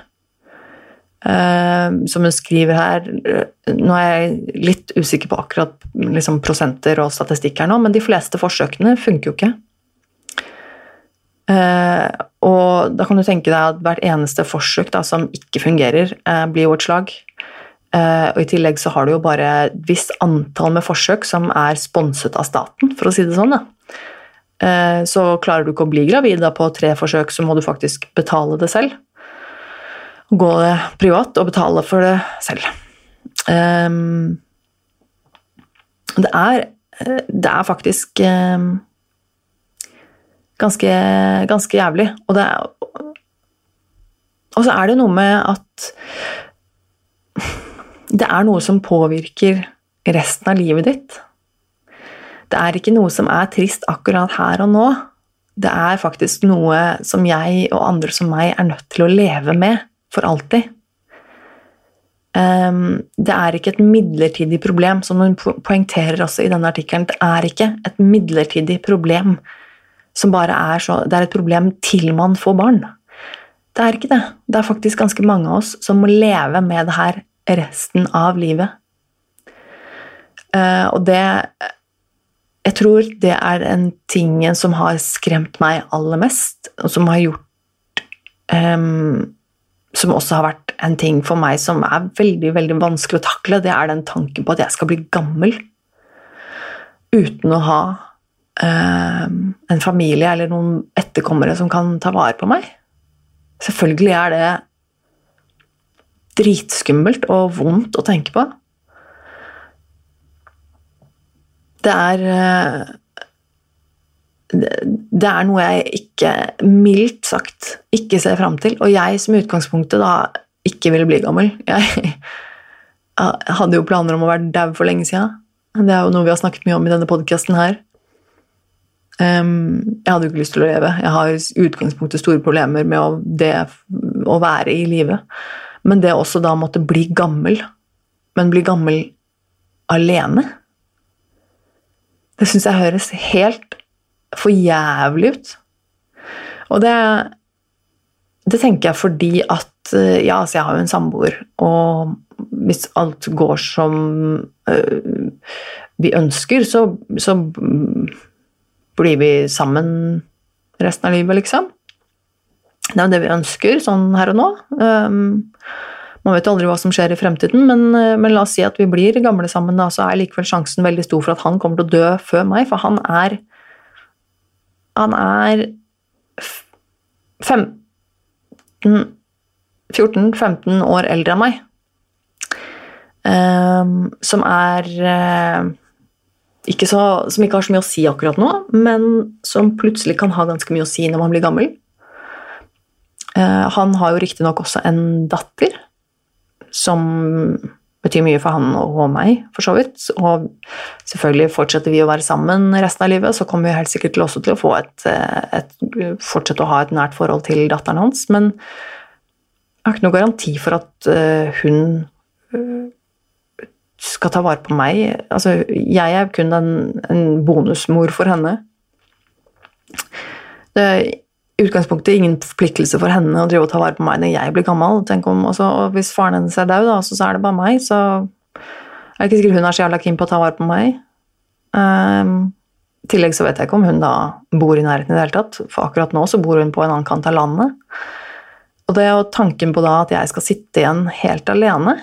Speaker 1: Uh, som hun skriver her Nå er jeg litt usikker på akkurat liksom, prosenter og statistikk her nå, men de fleste forsøkene funker jo ikke. Uh, og da kan du tenke deg at hvert eneste forsøk da, som ikke fungerer, uh, blir jo et slag. og i tillegg så har du jo bare et visst antall med forsøk som er sponset av staten, for å si det sånn. da. så klarer du ikke å bli gravid da, på tre forsøk, så må du faktisk betale det selv gå privat og betale for det selv. Um, det er Det er faktisk um, ganske, ganske jævlig. Og, er, og så er det noe med at det er noe som påvirker resten av livet ditt. Det er ikke noe som er trist akkurat her og nå. Det er faktisk noe som jeg og andre som meg er nødt til å leve med for alltid. Um, det er ikke et midlertidig problem, som hun poengterer også i denne artikkelen. Det er ikke et midlertidig problem som bare er så Det er et problem til man får barn. Det er ikke det. Det er faktisk ganske mange av oss som må leve med det her resten av livet. Uh, og det Jeg tror det er den tingen som har skremt meg aller mest, og som har gjort um, som også har vært en ting for meg som er veldig veldig vanskelig å takle, det er den tanken på at jeg skal bli gammel uten å ha eh, en familie eller noen etterkommere som kan ta vare på meg. Selvfølgelig er det dritskummelt og vondt å tenke på. Det er eh, det er noe jeg ikke, mildt sagt, ikke ser fram til. Og jeg som i utgangspunktet da ikke ville bli gammel [laughs] Jeg, hadde jo planer om å være dau for lenge siden. Det er jo noe vi har snakket mye om i denne podkasten her. Um, jeg hadde jo ikke lyst til å leve. Jeg har i utgangspunktet store problemer med å, det å være i live. Men det også da måtte bli gammel, men bli gammel alene Det syns jeg høres helt for jævlig ut. Og det, det tenker jeg fordi at Ja, altså jeg har jo en samboer, og hvis alt går som øh, vi ønsker, så, så, blir vi sammen resten av livet, liksom. Det er jo det vi ønsker sånn her og nå. Um, man vet jo aldri hva som skjer i fremtiden, men, men, la oss si at vi blir gamle sammen, da, så er likevel sjansen veldig stor for at han kommer til å dø før meg, for han er Han er 14-15 år eldre enn meg. Um, som er uh, ikke så, Som ikke har så mye å si akkurat nå, men som plutselig kan ha ganske mye å si når man blir gammel. Uh, han har jo riktignok også en datter som betyr mye for han og meg, for så vidt. Og selvfølgelig fortsetter vi å være sammen resten av livet, så kommer vi helt sikkert til også til å få et, eh, et, fortsette å ha et nært forhold til datteren hans. Men jeg har ikke noen garanti for at hun skal ta vare på meg. Altså, jeg er kun en, en bonusmor for henne. Det utgangspunktet ingen forpliktelse for henne å drive og ta vare på meg når jeg blir gammel. Om, også, og Hvis faren hennes er død, så, så er det bare meg, så er det ikke sikkert hun er så jævla keen på å ta vare på meg. Um, I tillegg så vet jeg ikke om hun da bor i nærheten i det hele tatt, for akkurat nå så bor hun på en annen kant av landet. Og det og tanken på da at jeg skal sitte igjen helt alene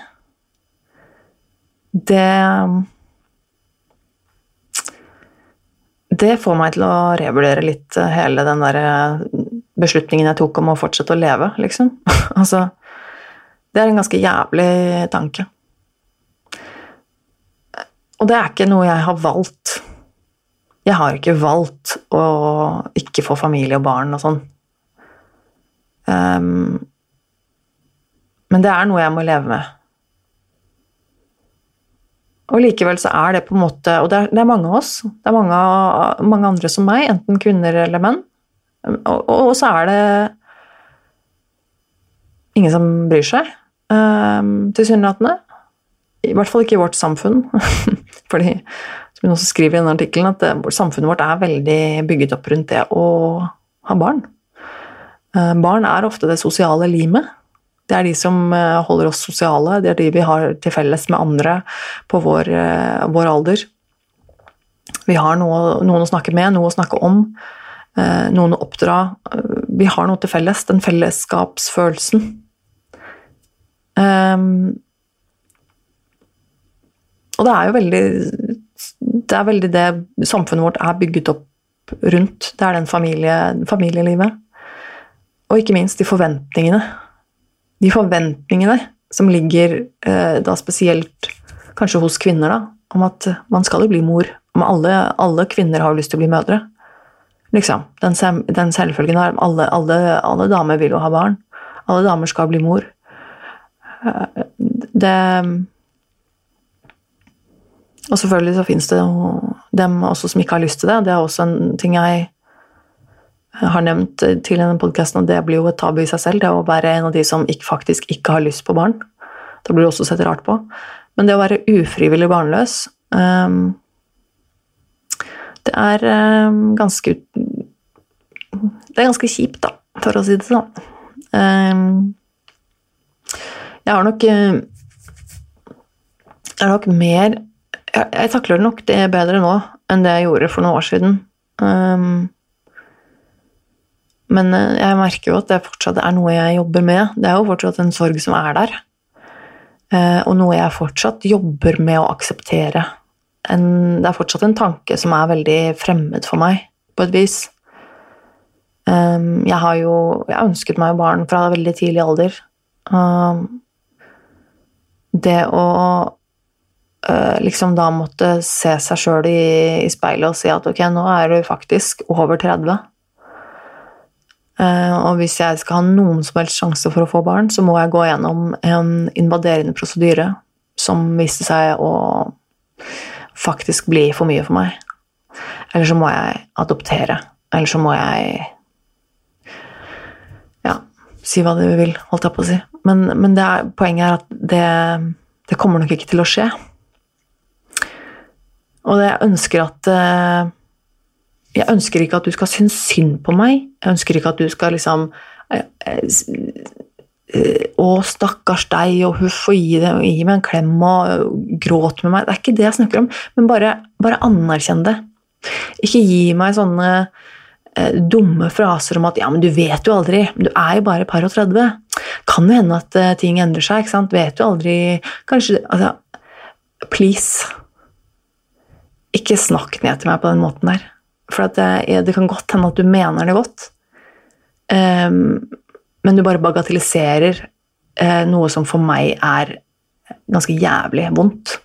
Speaker 1: det Det får meg til å revurdere litt hele den der eh, beslutningen jeg tok om å fortsette å leve, liksom. [laughs] altså Det er en ganske jævlig tanke. Og det er ikke noe jeg har valgt. Jeg har ikke valgt å ikke få familie og barn og sånn. Um, men det er noe jeg må leve med. Og likevel så er det på en måte Og det er, det er mange av oss. Det er mange, mange, andre som meg, enten kvinner eller menn. Og, og, så er det ingen som bryr seg, um, tilsynelatende. I hvert fall ikke i vårt samfunn. [laughs] Fordi, som hun også skriver i denne artikkelen, at det, samfunnet vårt er veldig bygget opp rundt det å ha barn. Uh, barn er ofte det sosiale limet. Det er de som eh, holder oss sosiale, det er de vi har til felles med andre på vår, eh, vår alder. Vi har noe, noen å snakke med, noe å snakke om, eh, noen å oppdra. Vi har noe til felles, den fellesskapsfølelsen. Um, og det er jo veldig Det er veldig det samfunnet vårt er bygget opp rundt. Det er den familie, familielivet. Og ikke minst de forventningene de forventningene som ligger eh, da spesielt kanskje hos kvinner, da, om at man skal jo bli mor. Om alle, alle kvinner har lyst til å bli mødre. Liksom. Den, den selvfølgen er alle, alle, alle, damer vil jo ha barn. Alle damer skal bli mor. Eh, det Og selvfølgelig så fins det dem også som ikke har lyst til det. Det er også en ting jeg har nevnt til denne podkasten, og det blir jo et tabu i seg selv, det å være en av de som ikke, faktisk ikke har lyst på barn. Da blir det også sett rart på. Men det å være ufrivillig barnløs um, Det er um, ganske Det er ganske kjipt, da, for å si det sånn. Um, jeg har nok Jeg har nok mer jeg, jeg takler nok det bedre nå enn det jeg gjorde for noen år siden. Um, men eh, jeg merker jo at det fortsatt er noe jeg jobber med. Det er jo fortsatt en sorg som er der. Eh, og noe jeg fortsatt jobber med å akseptere. En, det er fortsatt en tanke som er veldig fremmed for meg, på et vis. Ehm, jeg har jo Jeg ønsket meg barn fra veldig tidlig alder. Ehm, det å eh, liksom da måtte se seg sjøl i, i speilet og si at ok, nå er du faktisk over 30 Eh, og hvis jeg skal ha noen som helst sjanse for å få barn, så må jeg gå gjennom en invaderende prosedyre som viste seg å faktisk bli for mye for meg. Eller så må jeg adoptere. Eller så må jeg Ja, si hva du vil, holdt jeg på å si. Men, men er, poenget er at det, det, kommer nok ikke til å skje. Og jeg ønsker at eh, Jeg ønsker ikke at du skal synes synd på meg. Jeg ønsker ikke at du skal liksom eh, eh, å, stakkars deg, og huff, og gi, det, og gi meg en klem og gråt med meg. Det er ikke det jeg snakker om, men bare, bare anerkjenn det. Ikke gi meg sånne eh, dumme fraser om at 'ja, men du vet jo aldri', du er jo bare par og 30. Kan jo hende at eh, ting endrer seg, ikke sant? Vet jo aldri Kanskje Altså, please. Ikke snakk ned til meg på den måten der. For det, eh, det, kan godt hende at du mener det godt, um, men du bare bagatelliserer eh, noe som for meg er ganske jævlig vondt.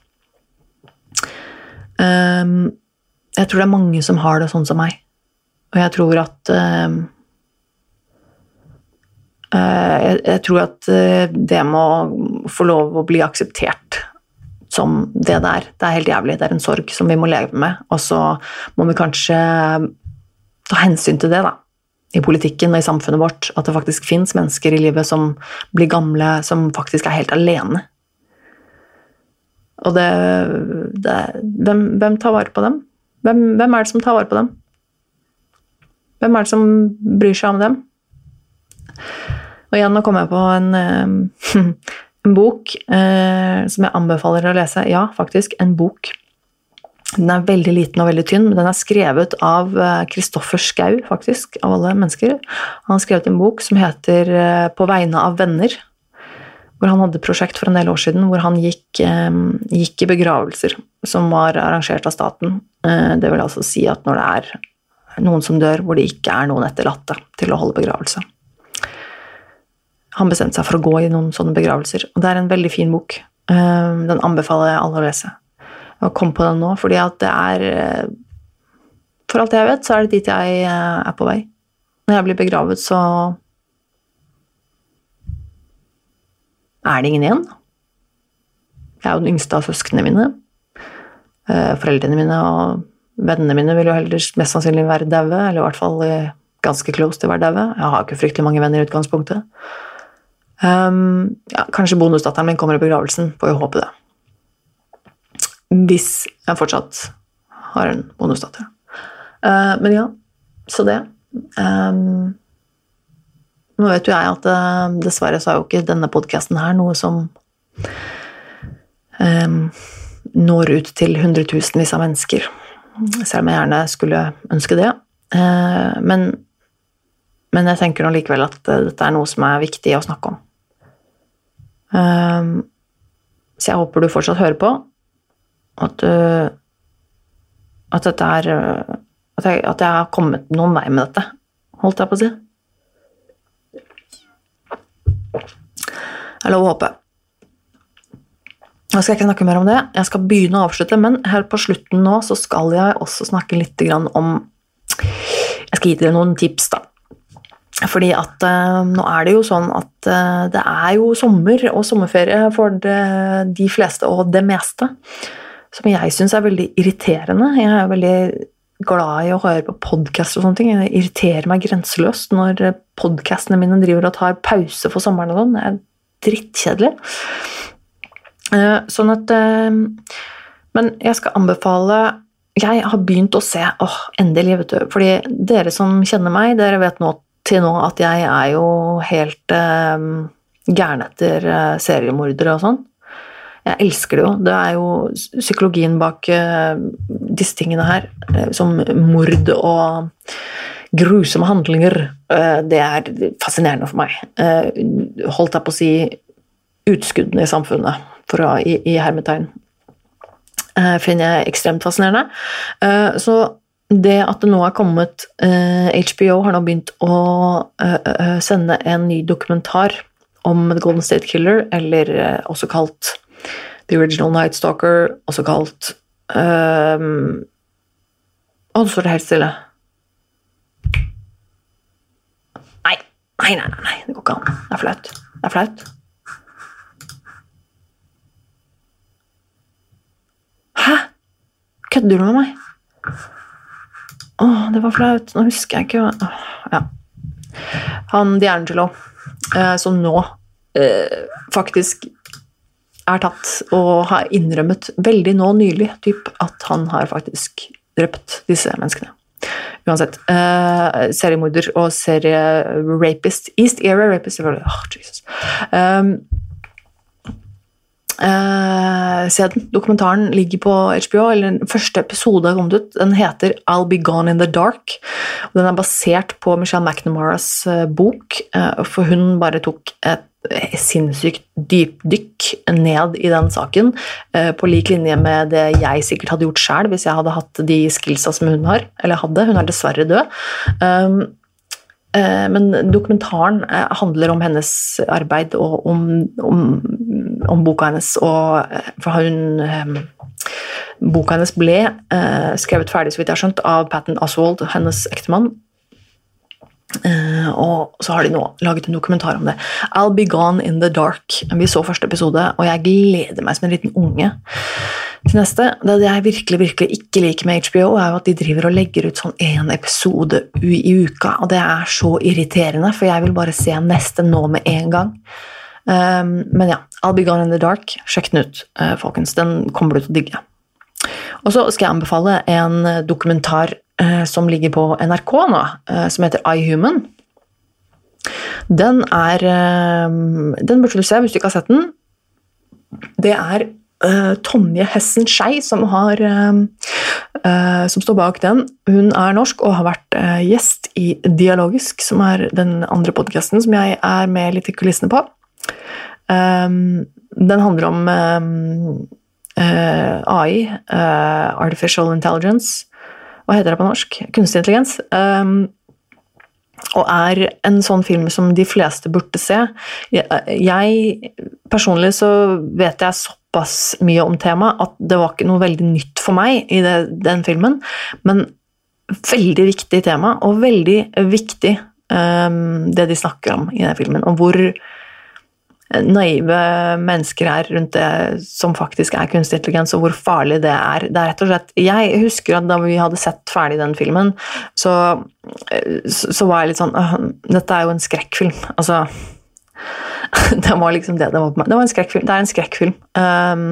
Speaker 1: Um, jeg tror det er mange som har det sånn som meg. Og jeg tror at uh, jeg, jeg, tror at uh, det å få lov å bli akseptert som det det er. Det er helt jævlig. Det er en sorg som vi må leve med. Og så må vi kanskje ta hensyn til det, da. I politikken og i samfunnet vårt. At det faktisk fins mennesker i livet som blir gamle, som faktisk er helt alene. Og det, det hvem, hvem tar vare på dem? Hvem, hvem, er det som tar vare på dem? Hvem er det som bryr seg om dem? Og igjen, nå kommer jeg på en, eh, [laughs] en bok eh, som jeg anbefaler å lese. Ja, faktisk, en bok. Den er veldig liten og veldig tynn, men den er skrevet av Kristoffer eh, Schou, faktisk, av alle mennesker. Han har skrevet en bok som heter eh, 'På vegne av venner' hvor han hadde prosjekt for en del år siden hvor han gikk, eh, gikk i begravelser som var arrangert av staten. Det vil altså si at når det er noen som dør hvor det ikke er noen etterlatte til å holde begravelse. Han bestemte seg for å gå i noen sånne begravelser, og det er en veldig fin bok. Den anbefaler jeg alle å lese. Jeg komme på den nå fordi at det er For alt jeg vet, så er det dit jeg er på vei. Når jeg blir begravet, så er det ingen igjen. Jeg er jo den yngste av søsknene mine. Eh, foreldrene mine og vennene mine vil jo heller mest sannsynlig være daue, eller i hvert fall eh, ganske close til å være daue. Jeg har ikke fryktelig mange venner i utgangspunktet. Um, ja, kanskje bonusdatteren min kommer i begravelsen, får jo håpe det. Hvis jeg fortsatt har en bonusdatter. Uh, men ja, så det. Um, nå vet jo jeg at uh, dessverre så er jo ikke denne podkasten her noe som um, når ut til hundretusenvis av mennesker. Selv om jeg gjerne skulle ønske det. Uh, men, men, jeg tenker nå likevel at dette er noe som er viktig å snakke om. Um, så jeg håper du fortsatt hører på. At, du at dette er at jeg, at jeg har kommet noen vei med dette, holdt jeg på å si. Det er lov å håpe. Nå skal jeg ikke snakke mer om det, jeg skal begynne å avslutte, men her på slutten nå så skal jeg også snakke litt om Jeg skal gi dere noen tips, da. Fordi at uh, nå er det jo sånn at det er jo sommer og sommerferie for de fleste og det meste. Som jeg syns er veldig irriterende. Jeg er veldig glad i å høre på podkaster og sånne ting. Det irriterer meg grenseløst når podkastene mine driver og tar pause for sommeren og sånn. Det er drittkjedelig. Eh, sånn at eh, Men jeg skal anbefale Jeg har begynt å se åh, endelig, vet du. Fordi dere som kjenner meg, dere vet nå til nå at jeg er jo helt eh, gæren etter eh, seriemordere og sånn. Jeg elsker det jo. Det er jo psykologien bak uh, disse tingene her, uh, som mord og grusomme handlinger. Uh, det er fascinerende for meg. holdt jeg på å si utskuddene i samfunnet, for å, i, i hermetegn. finner jeg ekstremt fascinerende. så det at det nå er kommet HBO har nå begynt å sende en ny dokumentar om The Golden State Killer, eller også kalt The Original Night Stalker, også kalt um, Å, nå står det helt stille. Nei. Nei, nei, nei, det går ikke an. Det er flaut. Det er flaut. Kødder du med meg? Åh, det var flaut. Nå husker jeg ikke hva Ja. Han D'Angelo, eh, som nå eh, faktisk er tatt og har innrømmet veldig nå nylig typ, at han har faktisk drept disse menneskene. Uansett. Uh, seriemorder og serierapist. East Era Rapist, selvfølgelig. Oh, Jesus. Um, Uh, se den. Dokumentaren ligger på HBO. eller Den første episode har kommet ut. Den heter I'll Be Gone in the Dark. Og den er basert på Michelle McNamaras uh, bok, for hun bare tok et sinnssykt dypdykk ned i den saken, på lik linje med det jeg sikkert hadde gjort sjøl hvis jeg hadde hatt de skillsa som hun har. Eller hadde. Hun er dessverre død. Um, men dokumentaren handler om hennes arbeid og om, om om boka hennes, og eh, for hun eh, Boka hennes ble eh, skrevet ferdig, så vidt jeg har skjønt, av Patten Oswald, hennes ektemann. Uh, og så har de nå laget en dokumentar om det. I'll Be Gone in the Dark. Vi så første episode, og jeg gleder meg som en liten unge til neste. Det jeg virkelig virkelig ikke liker med HBO, er jo at de driver og legger ut sånn én episode i uka, og det er så irriterende, for jeg vil bare se neste nå med en gang. Um, men ja, I'll Be Gone in the Dark. Sjekk den ut, uh, folkens. Den kommer du til å digge. Og så skal jeg anbefale en dokumentar uh, som ligger på NRK nå, uh, som heter iHuman. Den er Den burde du se hvis du ikke har sett den. Det er Tonje Hessen Skei som, har, som står bak den. Hun er norsk og har vært gjest i Dialogisk, som er den andre podkasten som jeg er med litt i kulissene på. Um, den handler om um, uh, eh, AI, eh, Artificial Intelligence Hva heter det på norsk? Kunstig intelligens. Um, og er en sånn film som de fleste burde se. Jeg, personlig så vet jeg såpass mye om temaet at det var ikke noe veldig nytt for meg i det, den filmen, men veldig viktig tema, og veldig viktig um, det de snakker om i den filmen, og hvor naive mennesker er rundt det som faktisk er kunstig intelligens, og hvor farlig det er. Det er rett og slett Jeg husker at da vi hadde sett ferdig den filmen, så, så var jeg litt sånn Dette er jo en skrekkfilm. Altså [laughs] Det var liksom det det var på meg. Det var en skrekkfilm. Det er en skrekkfilm. Um,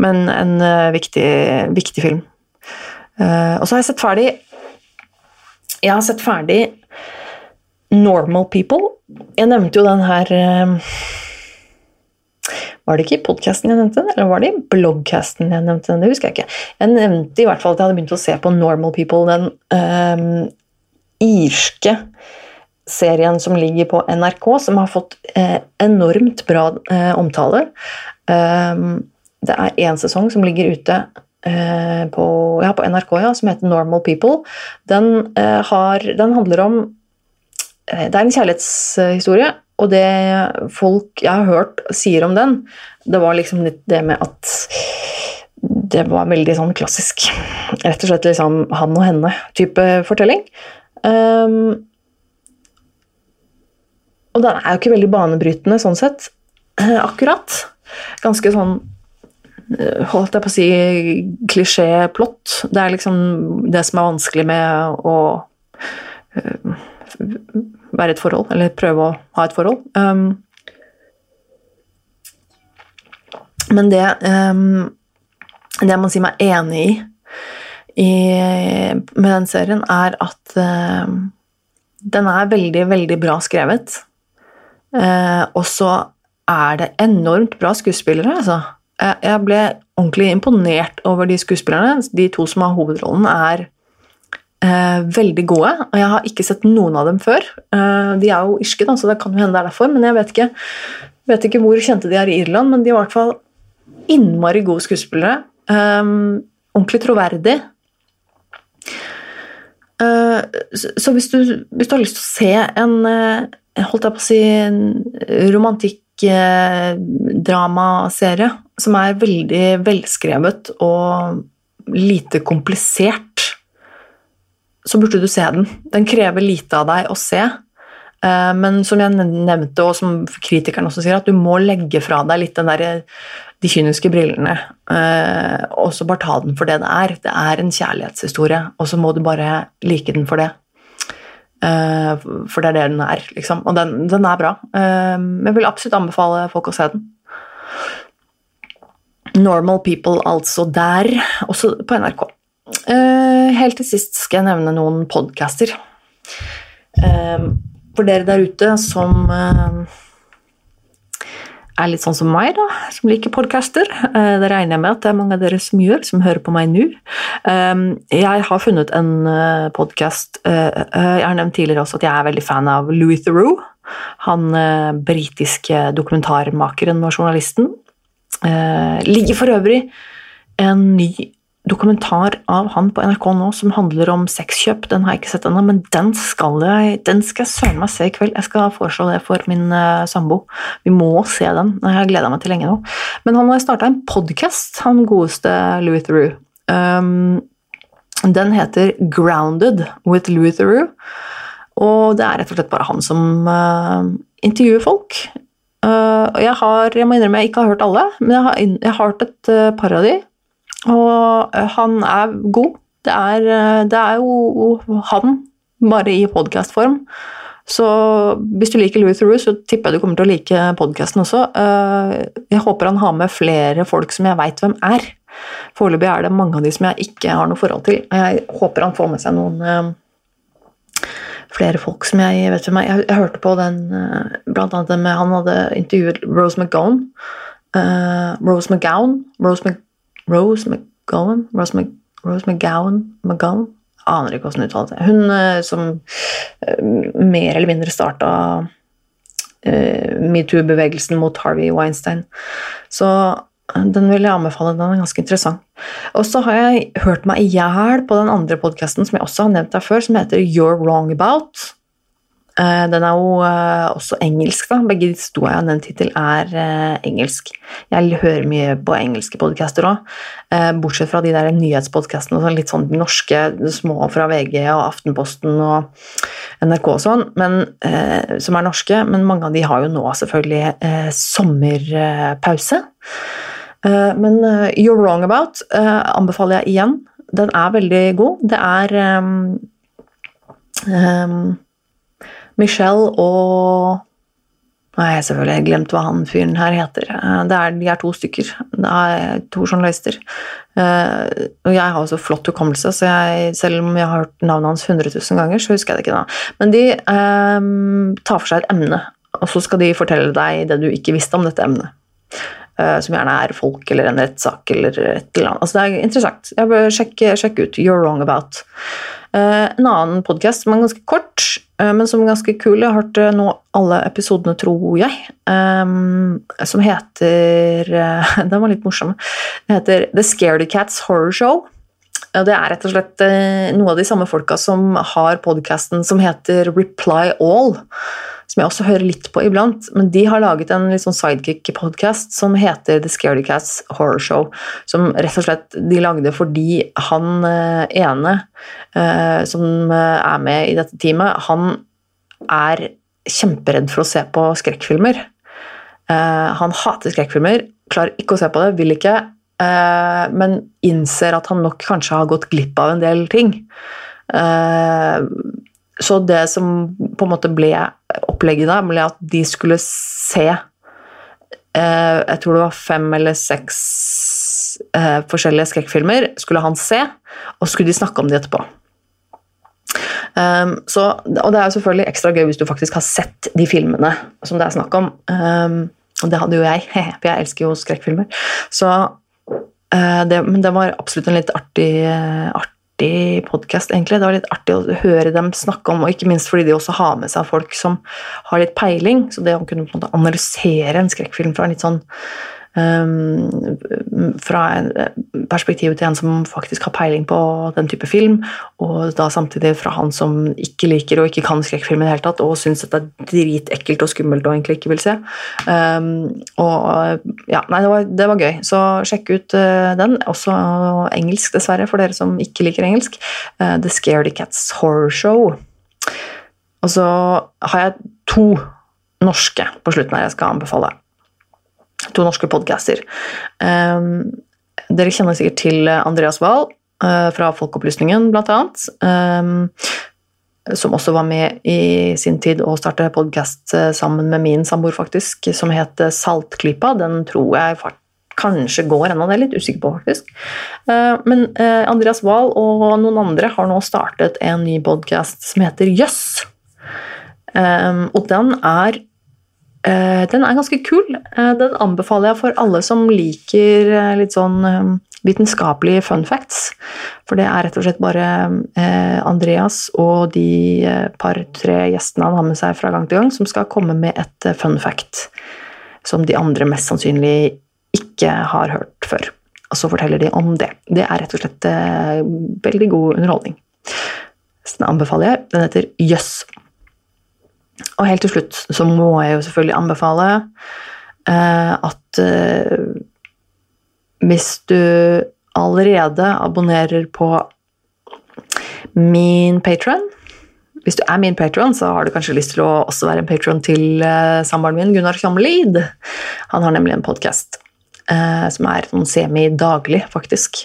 Speaker 1: men en uh, viktig, viktig film. Uh, og så har jeg sett ferdig Jeg har sett ferdig Normal People. Jeg nevnte jo den her uh, var det ikke i podkasten jeg nevnte den, eller var det i bloggcasten jeg nevnte den? Det husker jeg ikke. Jeg nevnte i hvert fall at jeg hadde begynt å se på Normal People, den um, irske serien som ligger på NRK, som har fått eh, enormt bra eh, omtale. Um, det er én sesong som ligger ute eh, på, ja, på, NRK, ja, som heter Normal People. Den, eh, har, den handler om eh, Det er en kjærlighetshistorie og det folk jeg har hørt sier om den, det var liksom litt det med at det var veldig sånn klassisk. Rett og slett liksom han og henne-type fortelling. Um, og den er jo ikke veldig banebrytende sånn sett, akkurat. Ganske sånn eh, holdt jeg på å si klisjé-plott. Det er liksom det som er vanskelig med å være et forhold, eller prøve å ha et forhold. Um, men det, um, det jeg må si meg enig i, i med den serien, er at uh, den er veldig, veldig bra skrevet. Uh, og så er det enormt bra skuespillere, altså. Jeg ble ordentlig imponert over de skuespillerne. De to som har hovedrollen, er eh, veldig gode. Og jeg har ikke sett noen av dem før. Eh, de er jo irske, da, så det kan jo hende det er derfor, men jeg vet ikke, vet ikke hvor kjente de er i Irland. Men de er i hvert fall innmari gode skuespillere. Eh, ordentlig troverdig. Eh, så hvis du, hvis du, har lyst til å se en eh, holdt jeg på å si, en romantikk dramaserie som er veldig velskrevet og lite komplisert, så burde du se den. Den krever lite av deg å se. Eh, men som jeg nevnte, og som kritikeren også sier, at du må legge fra deg litt der de kyniske brillene. Uh, og så bare ta den for det det er. Det er en kjærlighetshistorie, og så må du bare like den for det. Uh, for det er det den er, liksom. Og den, den er bra. Jeg vil absolutt anbefale folk å se den. Normal People, altså der, også på NRK. Helt til sist skal jeg nevne noen podcaster. for dere der ute som er litt sånn som meg, da, som liker podcaster. Eh, det regner jeg med at det er mange av dere som gjør, som hører på meg nå. Jeg har funnet en eh, podkast eh, Jeg har nevnt tidligere også at jeg er veldig fan av Louis Theroux. Han britiske dokumentarmakeren og journalisten. Ligger for øvrig en ny dokumentar av han på NRK nå som handler om sexkjøp. Den har jeg ikke sett ennå, men den skal jeg den skal jeg søren meg se i kveld. Jeg skal foreslå det for min uh, sambo. Vi må se den. Jeg har gleda meg til lenge nå. Men han har starta en podkast, han godeste Louis Theroux. Um, den heter Grounded with Louis Theroux. Og det er rett og slett bare han som uh, intervjuer folk. Uh, og jeg har, jeg må innrømme jeg ikke har hørt alle, men jeg har, jeg har hørt et par av de. Og eh, han er god. Det er, eh, det er jo han, bare i podkastform. Så hvis du liker Louis Theroux, så tipper jeg du kommer til å like podkasten også. Eh, jeg håper han har med flere folk som jeg veit hvem er. Foreløpig er det mange av de som jeg ikke har noe forhold til. Jeg håper han får med seg noen flere folk som jeg vet hvem er. Jeg, jeg hørte på den blant annet med Han hadde intervjuet Rose McGowan. Rose McGowan. Rose McGowan Rose McGowan? Rose, Mc, Rose McGowan? McGowan? Aner ikke hvordan uttales det. Hun eh, som uh, mer eller mindre starta uh, metoo-bevegelsen mot Harvey Weinstein. Så den vil jeg anbefale. Den er ganske interessant. Og så har jeg hørt meg i hjel på den andre podkasten som jeg også har nevnt her før, som heter You're Wrong About. Eh, den er jo eh, også engelsk, da. Begge de to jeg har nevnt hittil, er eh, engelsk. Jeg hører mye på engelske podcaster òg, bortsett fra de der nyhetspodkastene, sånn litt sånn norske, små fra VG og Aftenposten og NRK og sånn, men, som er norske. Men mange av de har jo nå selvfølgelig sommerpause. Men You're Wrong About anbefaler jeg igjen. Den er veldig god. Det er um, um, Michelle og jeg har selvfølgelig glemt hva han fyren her heter. Eh, det er, de er to stykker. Det er to journalister. Uh, og jeg har også flott hukommelse, så jeg, selv om jeg har hørt navnet hans 100 000 ganger, så husker jeg det ikke da. Men de um, tar for seg et emne, og så skal de fortelle deg det du ikke visste om dette emnet. Som gjerne er folk eller en rettssak eller et eller annet. Altså, det er interessant. Jeg bør sjekke, sjekke ut You're Wrong About. En annen podkast som er ganske kort, Eh, men som er ganske kul. Jeg har hørt eh, nå alle episodene, tror jeg, um, som heter uh, [laughs] Den var litt morsom. Det heter The Scaredy Cats Horror Show. Det er rett og slett noen av de samme folka som har podkasten som heter Reply All som jeg også hører litt på iblant. Men de har laget en litt sånn sidekick-podkast som heter The Scaredy Cats Horror Show. Som rett og slett de lagde fordi han eh, ene eh, som eh, er med i dette teamet, han er kjemperedd for å se på skrekkfilmer. Han hater skrekkfilmer, klarer ikke å se på det, vil ikke, men innser at han nok kanskje har gått glipp av en del ting. Så det som på en måte ble opplegget da, ble at de skulle se eh, Jeg tror det var fem eller seks eh, forskjellige skrekkfilmer skulle han se, og så skulle de snakke om det etterpå. Um, så, og det er jo selvfølgelig ekstra gøy hvis du faktisk har sett de filmene som det er snakk om. Um, og det hadde jo jeg, [laughs] for jeg elsker jo skrekkfilmer. Så, uh, det, men det var absolutt en litt artig, uh, artig artig podkast, egentlig. Det var litt artig å høre dem snakke om, og ikke minst fordi de også har med seg folk som har litt peiling. Så det å kunne på en måte analysere en skrekkfilm fra en litt sånn fra en eh, til en som faktisk har peiling på den type film, og da samtidig fra han som ikke liker og ikke kan skrekkfilm i det hele tatt, og syns dette er dritekkelt og skummelt og egentlig ikke vil se. Um, og ja, nei, det var, det var, gøy. Så sjekk ut uh, den. Også engelsk, dessverre, for dere som ikke liker engelsk. Uh, The Scaredy Cats Horror Show. Og så har jeg to norske på slutten her jeg skal anbefale. To norske podcaster. Um, dere kjenner sikkert til Andreas Wahl uh, fra Folkeopplysningen, blant annet. Um, som også var med i sin tid å starte podkast sammen med min samboer, faktisk, som het Saltklypa. Den tror jeg kanskje går ennå, det er litt usikker på, faktisk. Men Andreas Wahl og noen andre har nå startet en ny podkast som heter Jøss. Og den er Eh, den er ganske kul. Eh, den anbefaler jeg for alle som liker eh, litt sånn vitenskapelige fun facts. For det er rett og slett bare Andreas og de par-tre gjestene han har med seg fra gang til gang, som skal komme med et fun fact som de andre mest sannsynlig ikke har hørt før. Og så forteller de om det. Det er rett og slett veldig god underholdning. Så den anbefaler jeg. Den heter Jøss. Og helt til slutt så må jeg jo selvfølgelig anbefale eh, at eh, hvis du allerede abonnerer på min patron Hvis du er min patron, så har du kanskje lyst til å også være en patron til eh, samboeren min, Gunnar Kjammelid. Han har nemlig en podkast eh, som er sånn semi-daglig, faktisk,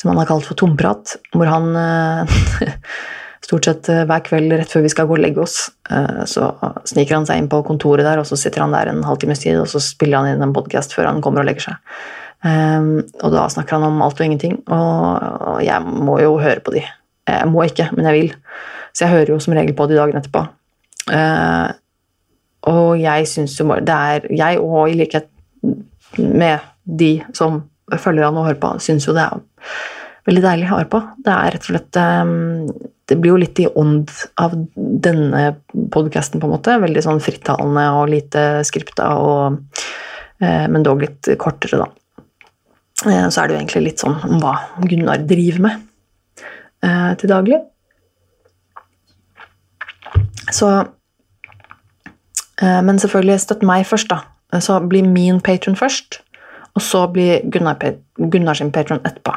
Speaker 1: som han har kalt for Tomprat, hvor han eh, [laughs] stort sett eh, hver kveld rett før vi skal gå og legge oss, eh, så sniker han seg inn på kontoret der, og så sitter han der en halvtimes tid, og så spiller han inn en podkast før han kommer og legger seg. Um, og da snakker han om alt og ingenting, og jeg må jo høre på de. Jeg må ikke, men jeg vil. Så jeg hører jo som regel på de dagen etterpå. Og jeg syns jo det er Jeg, og i likhet med de som følger han og hører på, syns jo det er veldig deilig å høre på. Det er rett og slett um, det blir jo litt i ånd av denne podkasten, på en måte. Veldig sånn frittalende og lite skripta, og, eh, men dog litt kortere, da. Eh, så er det jo egentlig litt sånn om hva Gunnar driver med eh, til daglig. Så eh, Men selvfølgelig, støtt meg først, da. Så blir min patron først, og så blir Gunnar, Gunnar sin patron etterpå.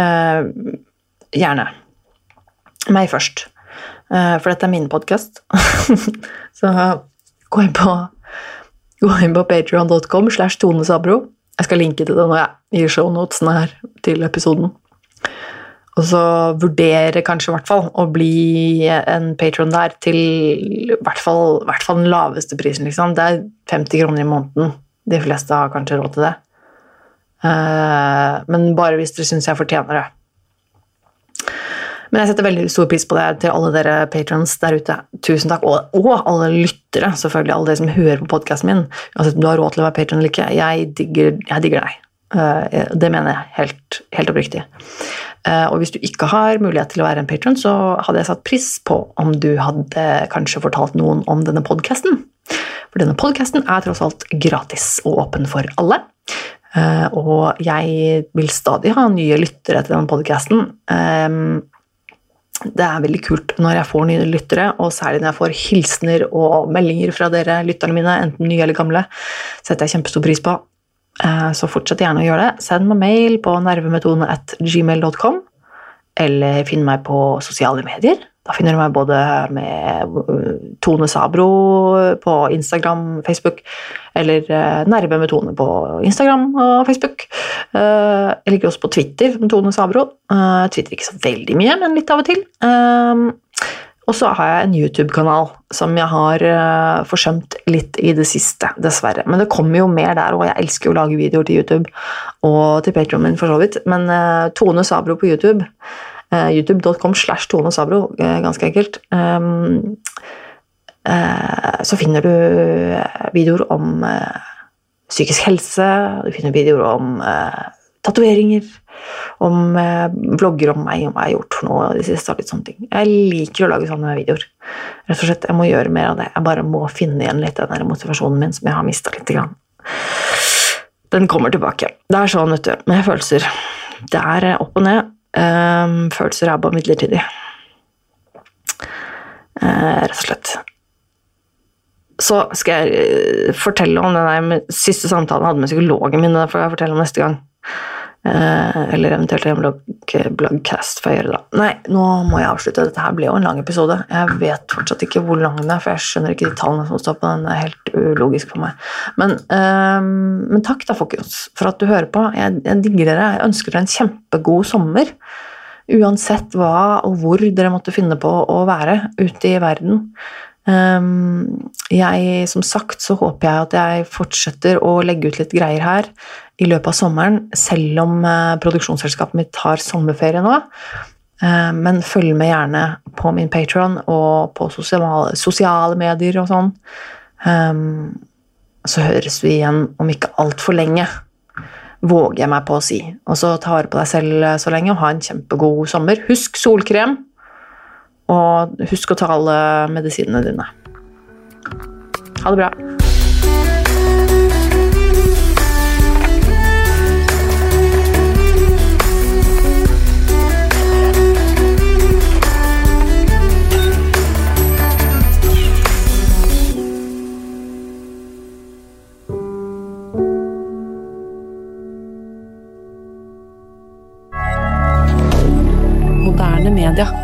Speaker 1: Eh, gjerne meg først. Eh, for dette er min podkast. [laughs] Så gå inn på, gå inn på patrion.com slash Tone Sabro. Jeg skal linke til det når jeg gir shownotene her til episoden. Og så vurdere kanskje i hvert fall å bli en patron der til i hvert fall, hvert fall den laveste prisen. Liksom. Det er 50 kroner i måneden. De fleste har kanskje råd til det. Eh, men bare hvis dere syns jeg fortjener det. Men jeg setter veldig stor pris på det til alle dere patrons der ute. Tusen takk. Og, og alle lyttere, selvfølgelig. Alle dere som hører på podkasten min. Altså, du har råd til å være patron eller ikke. Jeg digger, jeg digger deg. Uh, det mener jeg helt, helt oppriktig. Uh, og hvis du ikke har mulighet til å være en patron, så hadde jeg satt pris på om du hadde kanskje fortalt noen om denne podkasten. For denne podkasten er tross alt gratis og åpen for alle. Uh, og jeg vil stadig ha nye lyttere til denne podkasten. Det er veldig kult når jeg får nye lyttere, og særlig når jeg får hilsener og meldinger fra dere lytterne mine, enten nye eller gamle. setter jeg kjempestor pris på. Eh, så fortsett gjerne å gjøre det. Send meg mail på nervemetodene at gmail.com, eller finn meg på sosiale medier. Da finner du meg både med uh, Tone Sabro på Instagram, Facebook, eller uh, Nerve med Tone på Instagram og Facebook. Uh, jeg ligger også på Twitter med Tone Sabro. Jeg twitter ikke så veldig mye, men litt av og til. Og så har jeg en YouTube-kanal som jeg har forsømt litt i det siste, dessverre. Men det kommer jo mer der, og jeg elsker jo å lage videoer til YouTube og til Patreon min, for så vidt. Men Tone Sabro på YouTube Uh, YouTube.com slash Tone Sabro, uh, ganske enkelt. Um, uh, så finner du videoer om psykisk helse, du finner videoer om tatoveringer, om vlogger om meg, om hva jeg har gjort for noe i det siste. litt sånne ting. Jeg liker å lage sånne videoer. Rett og slett, Jeg må gjøre mer av det. Jeg bare må finne igjen litt den den motivasjonen min som jeg har mista litt. Grann. Den kommer tilbake. Det er sånn, vet du, med følelser. Det er opp og ned. Um, følelser er bare midlertidig. Uh, rett og slett. Så skal jeg uh, fortelle om den siste samtalen jeg hadde med psykologen min. Det får jeg fortelle om neste gang. Eh, eller eventuelt en blogg, bloggcast får jeg gjøre da. Nei, nå må jeg avslutte. Dette her ble jo en lang episode. Jeg vet fortsatt ikke hvor lang den er, for jeg skjønner ikke de tallene som står på den. Det er helt ulogisk for meg. Men, um, men takk da, folkens, for at du hører på. Jeg, jeg digger dere. Jeg ønsker dere en kjempegod sommer. Uansett hva og hvor dere måtte finne på å være ute i verden. Um, jeg, som sagt, så håper jeg at jeg fortsetter å legge ut litt greier her i løpet av sommeren, selv om uh, produksjonsselskapet mitt har sommerferie nå. Uh, men følg med gjerne på min Patron og på sosiale, sosiale medier og sånn. Um, så høres vi igjen om ikke altfor lenge, våger jeg meg på å si. Og så ta vare på deg selv så lenge og ha en kjempegod sommer. Husk solkrem! Og husk å ta alle medisinene dine. Ha det bra.
Speaker 2: Moderne media.